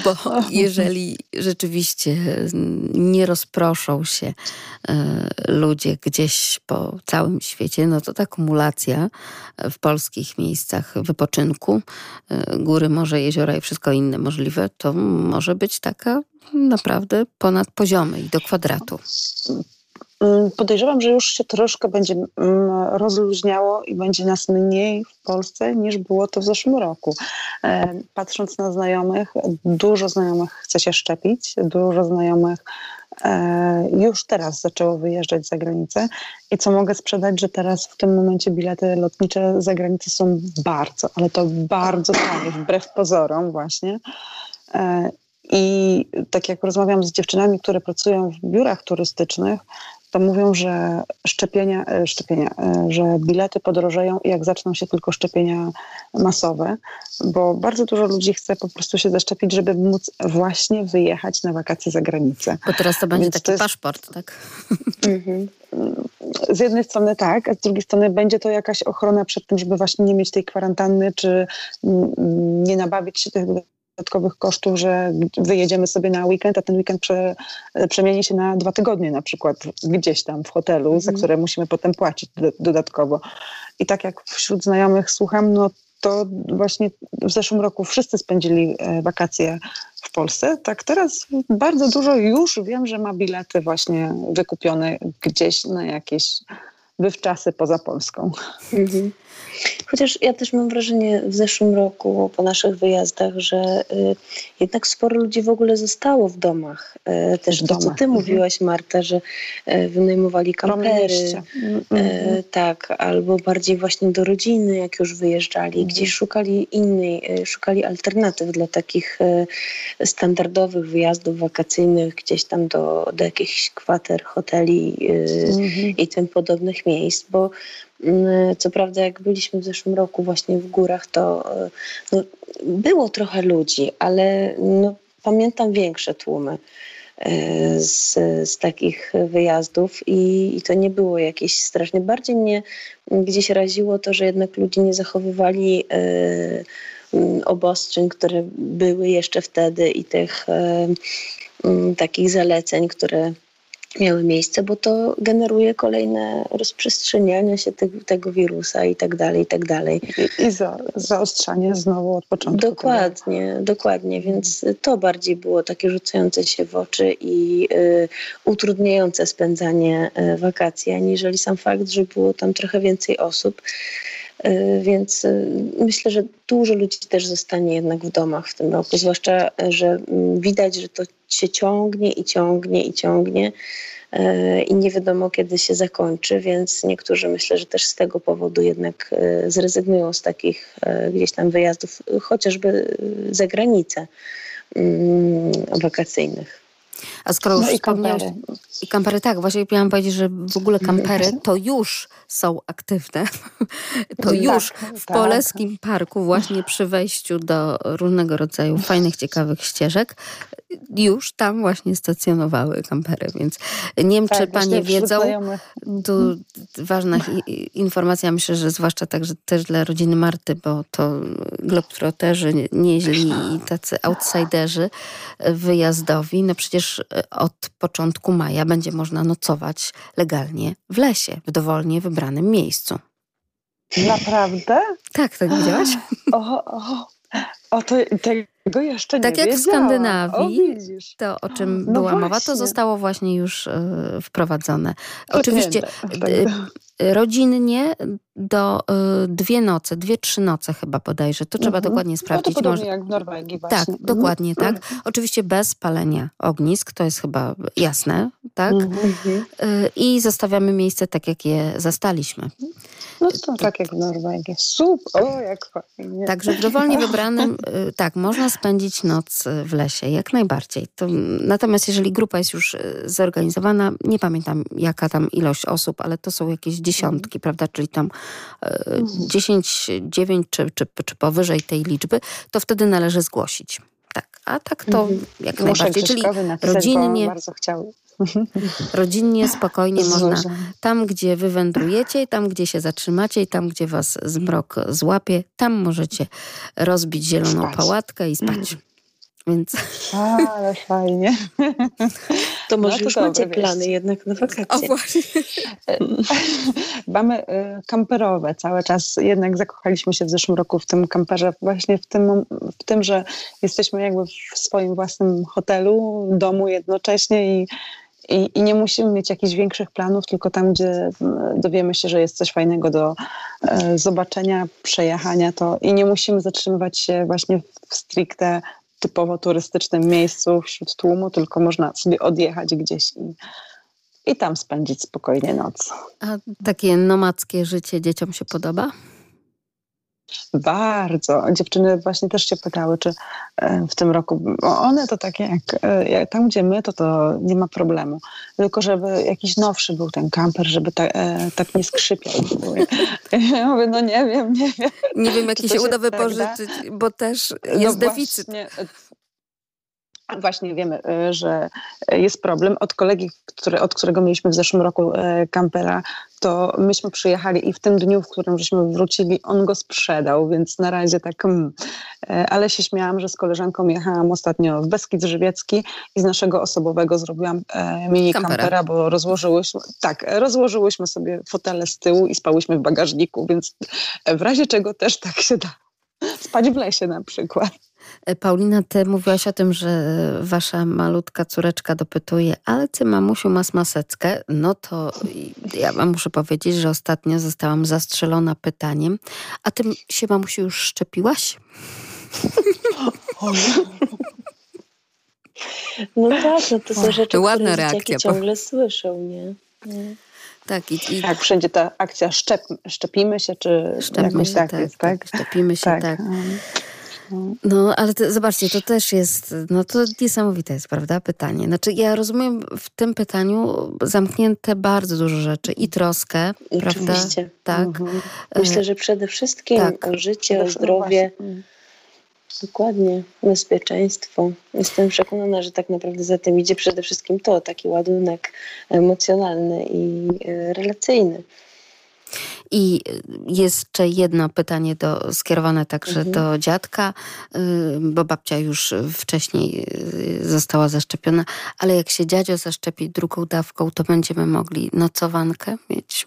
Bo jeżeli rzeczywiście nie rozproszą się y, ludzie gdzieś po całym świecie, no to ta kumulacja w polskich miejscach wypoczynku, góry, morze, jeziora i wszystko inne możliwe, to może być taka naprawdę ponad poziomy i do kwadratu. Mm, podejrzewam, że już się troszkę będzie mm, rozluźniało i będzie nas mniej w Polsce niż było to w zeszłym roku. E, patrząc na znajomych, dużo znajomych chce się szczepić, dużo znajomych e, już teraz zaczęło wyjeżdżać za granicę i co mogę sprzedać, że teraz w tym momencie bilety lotnicze za granicę są bardzo, ale to bardzo tanie, wbrew pozorom właśnie. E, I tak jak rozmawiam z dziewczynami, które pracują w biurach turystycznych, to mówią, że szczepienia, e, szczepienia, e, że bilety podrożeją, jak zaczną się tylko szczepienia masowe, bo bardzo dużo ludzi chce po prostu się zaszczepić, żeby móc właśnie wyjechać na wakacje za granicę. Bo teraz to będzie Więc taki to jest... paszport, tak? Mhm. Z jednej strony tak, a z drugiej strony będzie to jakaś ochrona przed tym, żeby właśnie nie mieć tej kwarantanny, czy nie nabawić się tych dodatkowych kosztów, że wyjedziemy sobie na weekend, a ten weekend prze, przemieni się na dwa tygodnie na przykład gdzieś tam w hotelu, mm. za mhm. które musimy potem płacić do, dodatkowo. I tak jak wśród znajomych słucham, no to właśnie w zeszłym roku wszyscy spędzili e, wakacje w Polsce. Tak teraz bardzo dużo już wiem, że ma bilety właśnie wykupione gdzieś na jakieś wywczasy poza Polską. Mhm. Chociaż ja też mam wrażenie w zeszłym roku po naszych wyjazdach, że y, jednak sporo ludzi w ogóle zostało w domach. Y, też w to, co ty mhm. mówiłaś, Marta, że y, wynajmowali kampery. Mhm. tak, albo bardziej właśnie do rodziny, jak już wyjeżdżali. Mhm. Gdzieś szukali innej, szukali alternatyw dla takich standardowych wyjazdów wakacyjnych, gdzieś tam do, do jakichś kwater, hoteli mhm. i tym podobnych miejsc, bo Mm, co prawda, jak byliśmy w zeszłym roku właśnie w górach, to e, no, było trochę ludzi, ale no, pamiętam większe tłumy e, z, z takich wyjazdów i, i, to nie było jakieś strasznie. Bardziej mnie gdzieś raziło to, że jednak ludzie nie zachowywali e, obostrzeń, które były jeszcze wtedy i tych e, takich zaleceń, które miały miejsce, bo to generuje kolejne rozprzestrzenianie się te, tego wirusa i tak dalej, i tak dalej. I, i za, zaostrzanie znowu od początku. Dokładnie, tego. dokładnie, więc to bardziej było takie rzucające się w oczy i y, utrudniające spędzanie y, wakacji, aniżeli sam fakt, że było tam trochę więcej osób. Y, więc y, myślę, że dużo ludzi też zostanie jednak w domach w tym roku, zwłaszcza, że mm, widać, że to się ciągnie i ciągnie i ciągnie y, i nie wiadomo kiedy się zakończy, więc niektórzy myślę, że też z tego powodu jednak zrezygnują z takich gdzieś tam wyjazdów, chociażby za granicę mm, wakacyjnych. A skoro no już i kampery. I kampery, tak, właśnie miałam powiedzieć, że w ogóle kampery to już są aktywne. To tak, już w tak. Poleskim Parku, właśnie przy wejściu do różnego rodzaju fajnych, ciekawych ścieżek, już tam właśnie stacjonowały kampery, więc nie wiem, tak, czy panie wiedzą, tu ważna informacja, myślę, że zwłaszcza także też dla rodziny Marty, bo to globtroterzy, nieźli i tacy outsiderzy wyjazdowi, no przecież od początku maja będzie można nocować legalnie w lesie, w dowolnie wybranym miejscu. Naprawdę? Tak, tak widziałaś? O, o, o to, tego jeszcze tak nie Tak jak w Skandynawii, o, to o czym no była właśnie. mowa, to zostało właśnie już y, wprowadzone. Oczywiście y, rodzinnie do y, dwie noce, dwie, trzy noce chyba bodajże. To trzeba mhm. dokładnie sprawdzić. No to Może... jak w Norwegii właśnie. Tak, mhm. dokładnie tak. Mhm. Oczywiście bez palenia ognisk, to jest chyba jasne, tak? Mhm. I zostawiamy miejsce tak, jak je zastaliśmy. No to tak jak w Norwegii. Super, o jak fajnie. Także w dowolnie wybranym, tak, można spędzić noc w lesie, jak najbardziej. To, natomiast jeżeli grupa jest już y, zorganizowana, nie pamiętam jaka tam ilość osób, ale to są jakieś dziesiątki, prawda, czyli tam mhm. 10, 9 czy, czy, czy powyżej tej liczby, to wtedy należy zgłosić. Tak, a tak to mhm. jak Muszę najbardziej. Czyli rodzinnie. Bardzo chciał. Rodzinnie, spokojnie można tam, gdzie wy wędrujecie, tam, gdzie się zatrzymacie i tam, gdzie was zmrok złapie, tam możecie rozbić zieloną spać. pałatkę i spać. Więc... Ale fajnie. To może no, już macie plany jednak na wakacje. O właśnie. Mamy y, kamperowe cały czas. Jednak zakochaliśmy się w zeszłym roku w tym kamperze. Właśnie w tym, w tym że jesteśmy jakby w swoim własnym hotelu, domu jednocześnie i i, I, nie musimy mieć jakichś większych planów, tylko tam, gdzie dowiemy się, że jest coś fajnego do e, zobaczenia, przejechania, to i nie musimy zatrzymywać się właśnie w stricte typowo turystycznym miejscu wśród tłumu, tylko można sobie odjechać gdzieś i, i tam spędzić spokojnie noc. A takie nomadzkie życie dzieciom się podoba? Bardzo. Dziewczyny właśnie też się pytały, czy e, w tym roku, one to takie jak, e, jak tam, gdzie my, to to nie ma problemu. Tylko żeby jakiś nowszy był ten kamper, żeby ta, e, tak nie skrzypiał. Ja mówię, no nie wiem, nie wiem. Nie wiem, jaki się uda wypożyczyć, bo też no jest no deficyt. Właśnie, Właśnie wiemy, y, że jest problem. Od kolegi, który, od którego mieliśmy w zeszłym roku kampera, y, to myśmy przyjechali i w tym dniu, w którym żeśmy wrócili, on go sprzedał, więc na razie tak... Mm. Y, ale się śmiałam, że z koleżanką jechałam ostatnio w Beskid Żywiecki i z naszego osobowego zrobiłam mini kampera, kampera bo rozłożyłyśmy, tak, rozłożyłyśmy sobie fotele z tyłu i spałyśmy w bagażniku, więc w razie czego też tak się da spać w lesie na przykład. E, Paulina, ty mówiłaś o tym, że wasza malutka córeczka dopytuje, ale ty mamusiu masz maseczkę? No to ja wam muszę powiedzieć, że ostatnio zostałam zastrzelona pytaniem, a ty się mamusiu już szczepiłaś? No tak, no to są rzeczy, Ładna które reakcja. ciągle słyszą, nie? nie. Tak, i, i... tak, wszędzie ta akcja szczep, szczepimy się, czy szczepimy jakoś się, tak, tak, jest, tak? Szczepimy się, tak. tak. No, ale to, zobaczcie, to też jest, no to niesamowite jest, prawda, pytanie. Znaczy, ja rozumiem w tym pytaniu zamknięte bardzo dużo rzeczy i troskę, Oczywiście. prawda? Tak. Mhm. Myślę, że przede wszystkim tak. o życie, o zdrowie. Dokładnie, bezpieczeństwo. Jestem przekonana, że tak naprawdę za tym idzie przede wszystkim to, taki ładunek emocjonalny i e, relacyjny. I jeszcze jedno pytanie do, skierowane także mhm. do dziadka, y, bo babcia już wcześniej y, została zaszczepiona, ale jak się dziadzio zaszczepi drugą dawką, to będziemy mogli nocowankę mieć.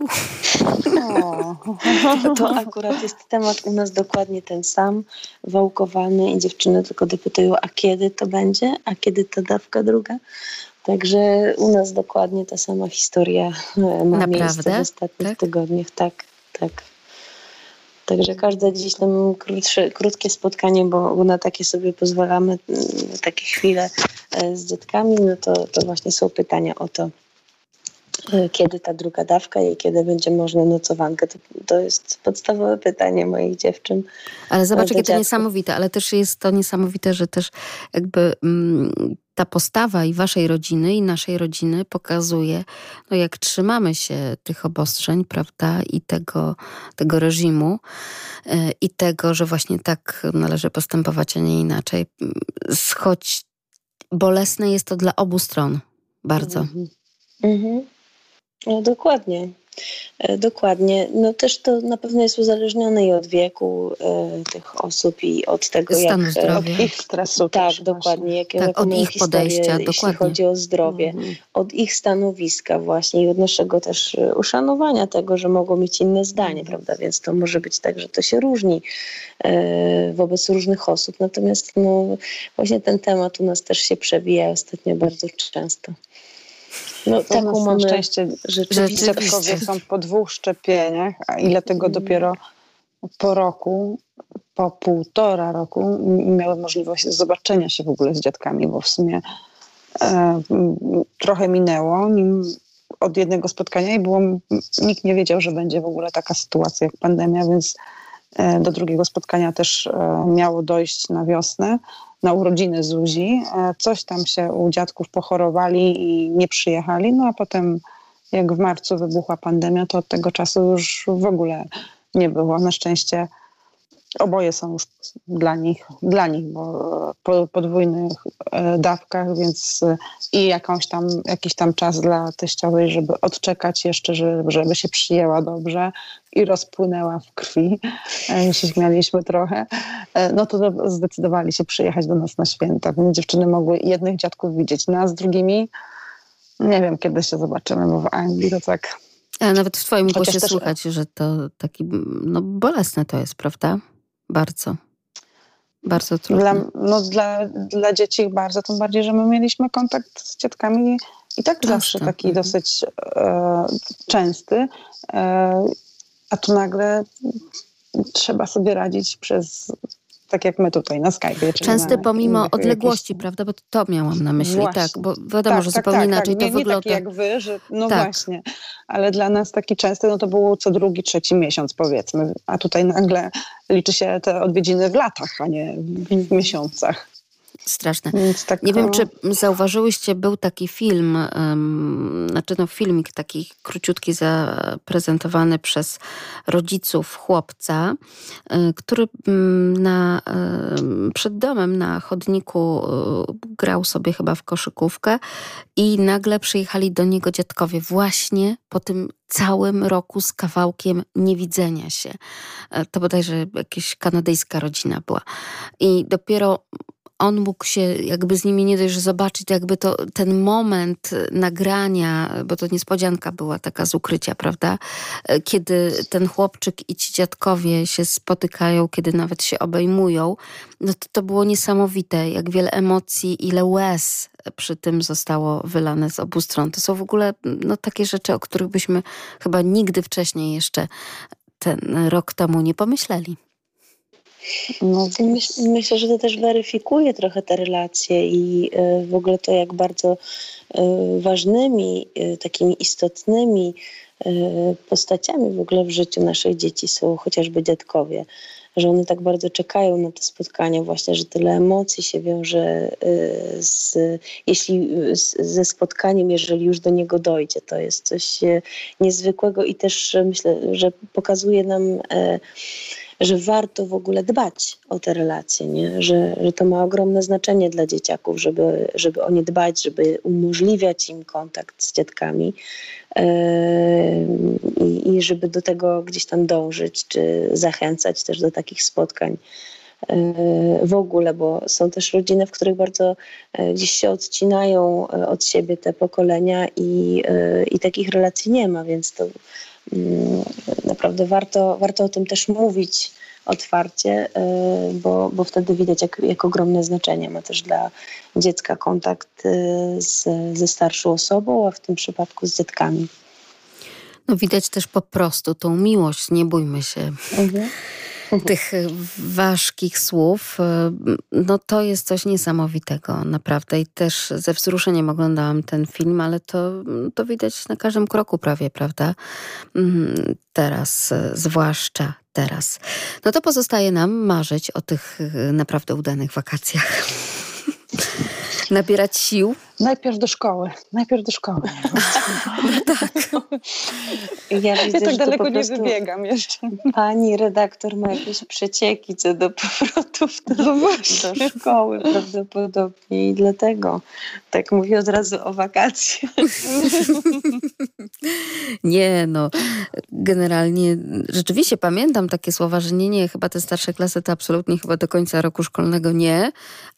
To, to akurat jest temat u nas dokładnie ten sam, wałkowany i dziewczyny tylko dopytują, a kiedy to będzie, a kiedy ta dawka druga? Także u nas dokładnie ta sama historia e, ma Naprawdę? miejsce w ostatnich tak? tygodniach. Tak, tak. Także każde gdzieś tam krótsze, krótkie spotkanie, bo na takie sobie pozwalamy, mm, takie chwile e, z dzietkami, no to, to właśnie są pytania o to, e, kiedy ta druga dawka i kiedy będzie można nocowankę. To, to jest podstawowe pytanie moich dziewczyn. Ale zobacz, jakie to niesamowite, ale też jest to niesamowite, że też jakby mm, ta postawa i waszej rodziny, i naszej rodziny pokazuje, no jak trzymamy się tych obostrzeń, prawda, i tego, tego reżimu, yy, i tego, że właśnie tak należy postępować, a nie inaczej. Choć bolesne jest to dla obu stron bardzo. Mhm. Mhm. No, dokładnie. E, dokładnie. No też to na pewno jest uzależnione i od wieku e, tych osób i od tego, Stanu jak... Zdrowia. Od ich stresu Tak, dokładnie. Jakie, tak, od ich podejścia, jeśli dokładnie. chodzi o zdrowie. Mhm. Od ich stanowiska właśnie i od naszego też e, uszanowania tego, że mogą mieć inne zdanie, mhm. prawda? Więc to może być tak, że to się różni e, wobec różnych osób. Natomiast no, właśnie ten temat u nas też się przewija ostatnio bardzo często. No, taką mamy szczęście, że dziadkowie są po dwóch szczepieniach, a ile tego mm. dopiero po roku, po półtora roku miały możliwość zobaczenia się w ogóle z dziadkami, bo w sumie e, trochę minęło, nim od jednego spotkania i było, nikt nie wiedział, że będzie w ogóle taka sytuacja jak pandemia, więc e, do drugiego spotkania też e, miało dojść na wiosnę, na urodziny Zuzi. E, coś tam się u dziadków pochorowali i nie przyjechali, no a potem jak w marcu wybuchła pandemia, to od tego czasu już w ogóle nie było. Na szczęście oboje są już dla nich, dla nich bo po podwójnych e, dawkach, więc e, i jakąś tam, jakiś tam czas dla teściowej, żeby odczekać jeszcze, żeby, żeby się przyjęła dobrze i rozpłynęła w krwi. E, się śmialiśmy trochę. No to zdecydowali się przyjechać do nas na święta, więc dziewczyny mogły jednych dziadków widzieć, nas drugimi nie wiem, kiedy się zobaczymy, bo w Anglii to tak... A nawet w twoim Chociaż głosie też... słuchać, że to taki, no bolesne to jest, prawda? Bardzo. Bardzo trudno. Dla, no, dla, dla dzieci bardzo, tym bardziej, że my mieliśmy kontakt z ciotkami i tak Często. zawsze taki mhm. dosyć e, częsty, e, a tu nagle trzeba sobie radzić przez tak jak my tutaj na Skype. Często pomimo odległości, jakieś... prawda? Bo to miałam na myśli, właśnie. tak, bo wiadomo, tak, że tak, zupełnie tak, inaczej tak. nie, to wygląda. Nie taki jak wy, że no tak. właśnie, ale dla nas taki częsty, no to było co drugi, trzeci miesiąc powiedzmy, a tutaj nagle liczy się te odwiedziny w latach, a nie w miesiącach straszne. Tak, nie wiem, czy zauważyłyście, był taki film, um, znaczy no filmik taki króciutki zaprezentowany przez rodziców chłopca, y, który mm, na, y, przed domem na chodniku y, grał sobie chyba w koszykówkę i nagle przyjechali do niego dziadkowie właśnie po tym całym roku z kawałkiem niewidzenia się. E, to bodajże jakaś kanadyjska rodzina była. I dopiero on mógł się jakby z nimi nie dość, zobaczyć jakby to, ten moment nagrania, bo to niespodzianka była taka z ukrycia, prawda? Kiedy ten chłopczyk i ci dziadkowie się spotykają, kiedy nawet się obejmują, no to to było niesamowite, jak wiele emocji, ile łez przy tym zostało wylane z obu stron. To są w ogóle no, takie rzeczy, o których byśmy chyba nigdy wcześniej jeszcze ten rok temu nie pomyśleli. No, myśl, myślę, że to też weryfikuje trochę te relacje i e, w ogóle to, jak bardzo e, ważnymi, e, takimi istotnymi postaciami w ogóle w życiu naszych dzieci są chociażby dziadkowie że one tak bardzo czekają na te spotkania, właśnie, że tyle emocji się wiąże z, jeśli, z, ze spotkaniem, jeżeli już do niego dojdzie. To jest coś niezwykłego i też myślę, że pokazuje nam że warto w ogóle dbać o te relacje, nie? Że, że to ma ogromne znaczenie dla dzieciaków, żeby, żeby o nie dbać, żeby umożliwiać im kontakt z dziadkami yy, i żeby do tego gdzieś tam dążyć, czy zachęcać też do takich spotkań yy, w ogóle, bo są też rodziny, w których bardzo yy, gdzieś się odcinają od siebie te pokolenia i, i takich relacji nie ma, więc to naprawdę warto, warto o tym też mówić otwarcie, y, bo, bo wtedy widać, jak, jak ogromne znaczenie ma też dla dziecka kontakt y, z, ze starszą osobą, a w tym przypadku z dziadkami. No widać też po prostu tą miłość, nie bójmy się. Mhm tych ważkich słów, e, no to jest coś niesamowitego, naprawdę. I też ze wzruszeniem oglądałam ten film, ale to, to widać na każdym kroku prawie, prawda? Mhm, teraz, zwłaszcza teraz. No to pozostaje nam marzyć o tych e, naprawdę udanych wakacjach. Nabierać sił Najpierw do szkoły, najpierw do szkoły. Tak. Ja, widzę, ja tak daleko nie wybiegam jeszcze. Pani redaktor ma jakieś przecieki co do powrotów do, no do szkoły prawdopodobnie i dlatego tak mówię od razu o wakacjach. Nie, no generalnie rzeczywiście pamiętam takie słowa, że nie, nie, chyba te starsze klasy to absolutnie chyba do końca roku szkolnego nie,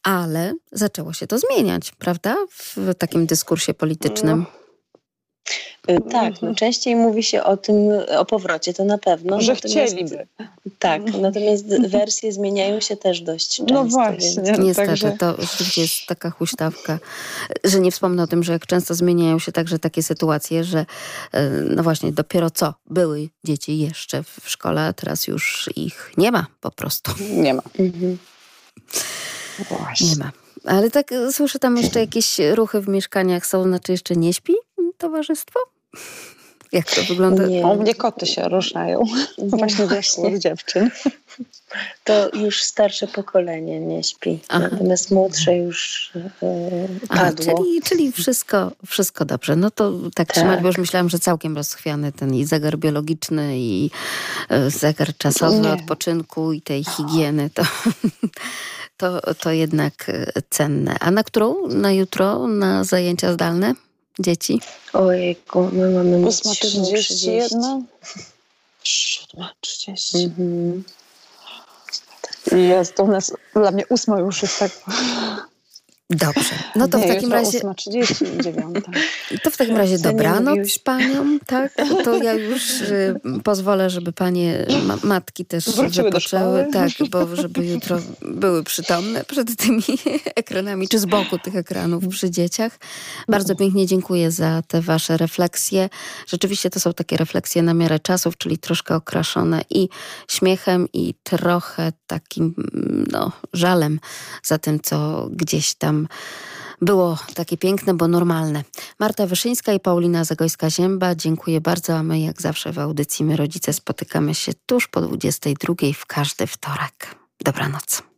ale zaczęło się to zmieniać, prawda? w takim dyskursie politycznym? No. Y, tak, no częściej mówi się o tym, o powrocie, to na pewno. Że chcieliby. Tak, natomiast wersje zmieniają się też dość no często. No właśnie. Więc... Niestety, także... to jest taka huśtawka, że nie wspomnę o tym, że jak często zmieniają się także takie sytuacje, że y, no właśnie dopiero co były dzieci jeszcze w szkole, a teraz już ich nie ma po prostu. Nie ma. Mhm. Nie ma. Ale tak e, słyszę tam jeszcze jakieś ruchy w mieszkaniach są, znaczy jeszcze nie śpi towarzystwo? Jak to wygląda? Nie. U mnie koty się ruszają. No Właśnie właśnie. dziewczyn. To już starsze pokolenie nie śpi, Aha. natomiast młodsze już A, padło. czyli, czyli wszystko, wszystko dobrze. No to tak, Tak. trzymać, bo już myślałam, że całkiem rozchwiany ten i zegar biologiczny, i e, zegar czasowy Nie. odpoczynku, i tej higieny. To, to, to jednak e, cenne. A na którą? Na jutro? Na zajęcia zdalne? Dzieci? Ojejku, my mamy mieć 8.31. 7.30. Mhm. Jest, to u nas, dla mnie ósma już jest tak... Dobrze. No to nie, w takim razie 8.30 i 9. To w takim razie Co dobranoc paniom, tak? To ja już y, pozwolę, żeby panie ma, matki też Wróciły wypoczęły, tak, bo żeby jutro były przytomne przed tymi ekranami, czy z boku tych ekranów przy dzieciach. Bardzo pięknie dziękuję za te wasze refleksje. Rzeczywiście to są takie refleksje na miarę czasów, czyli troszkę okraszone i śmiechem, i trochę takim, no, żalem za tym, co gdzieś było takie piękne, bo normalne. Marta Wyszyńska i Paulina Zagojska-Zięba, dziękuję bardzo, a my jak zawsze w audycji My Rodzice spotykamy się tuż po 22 w każdy wtorek. Dobranoc.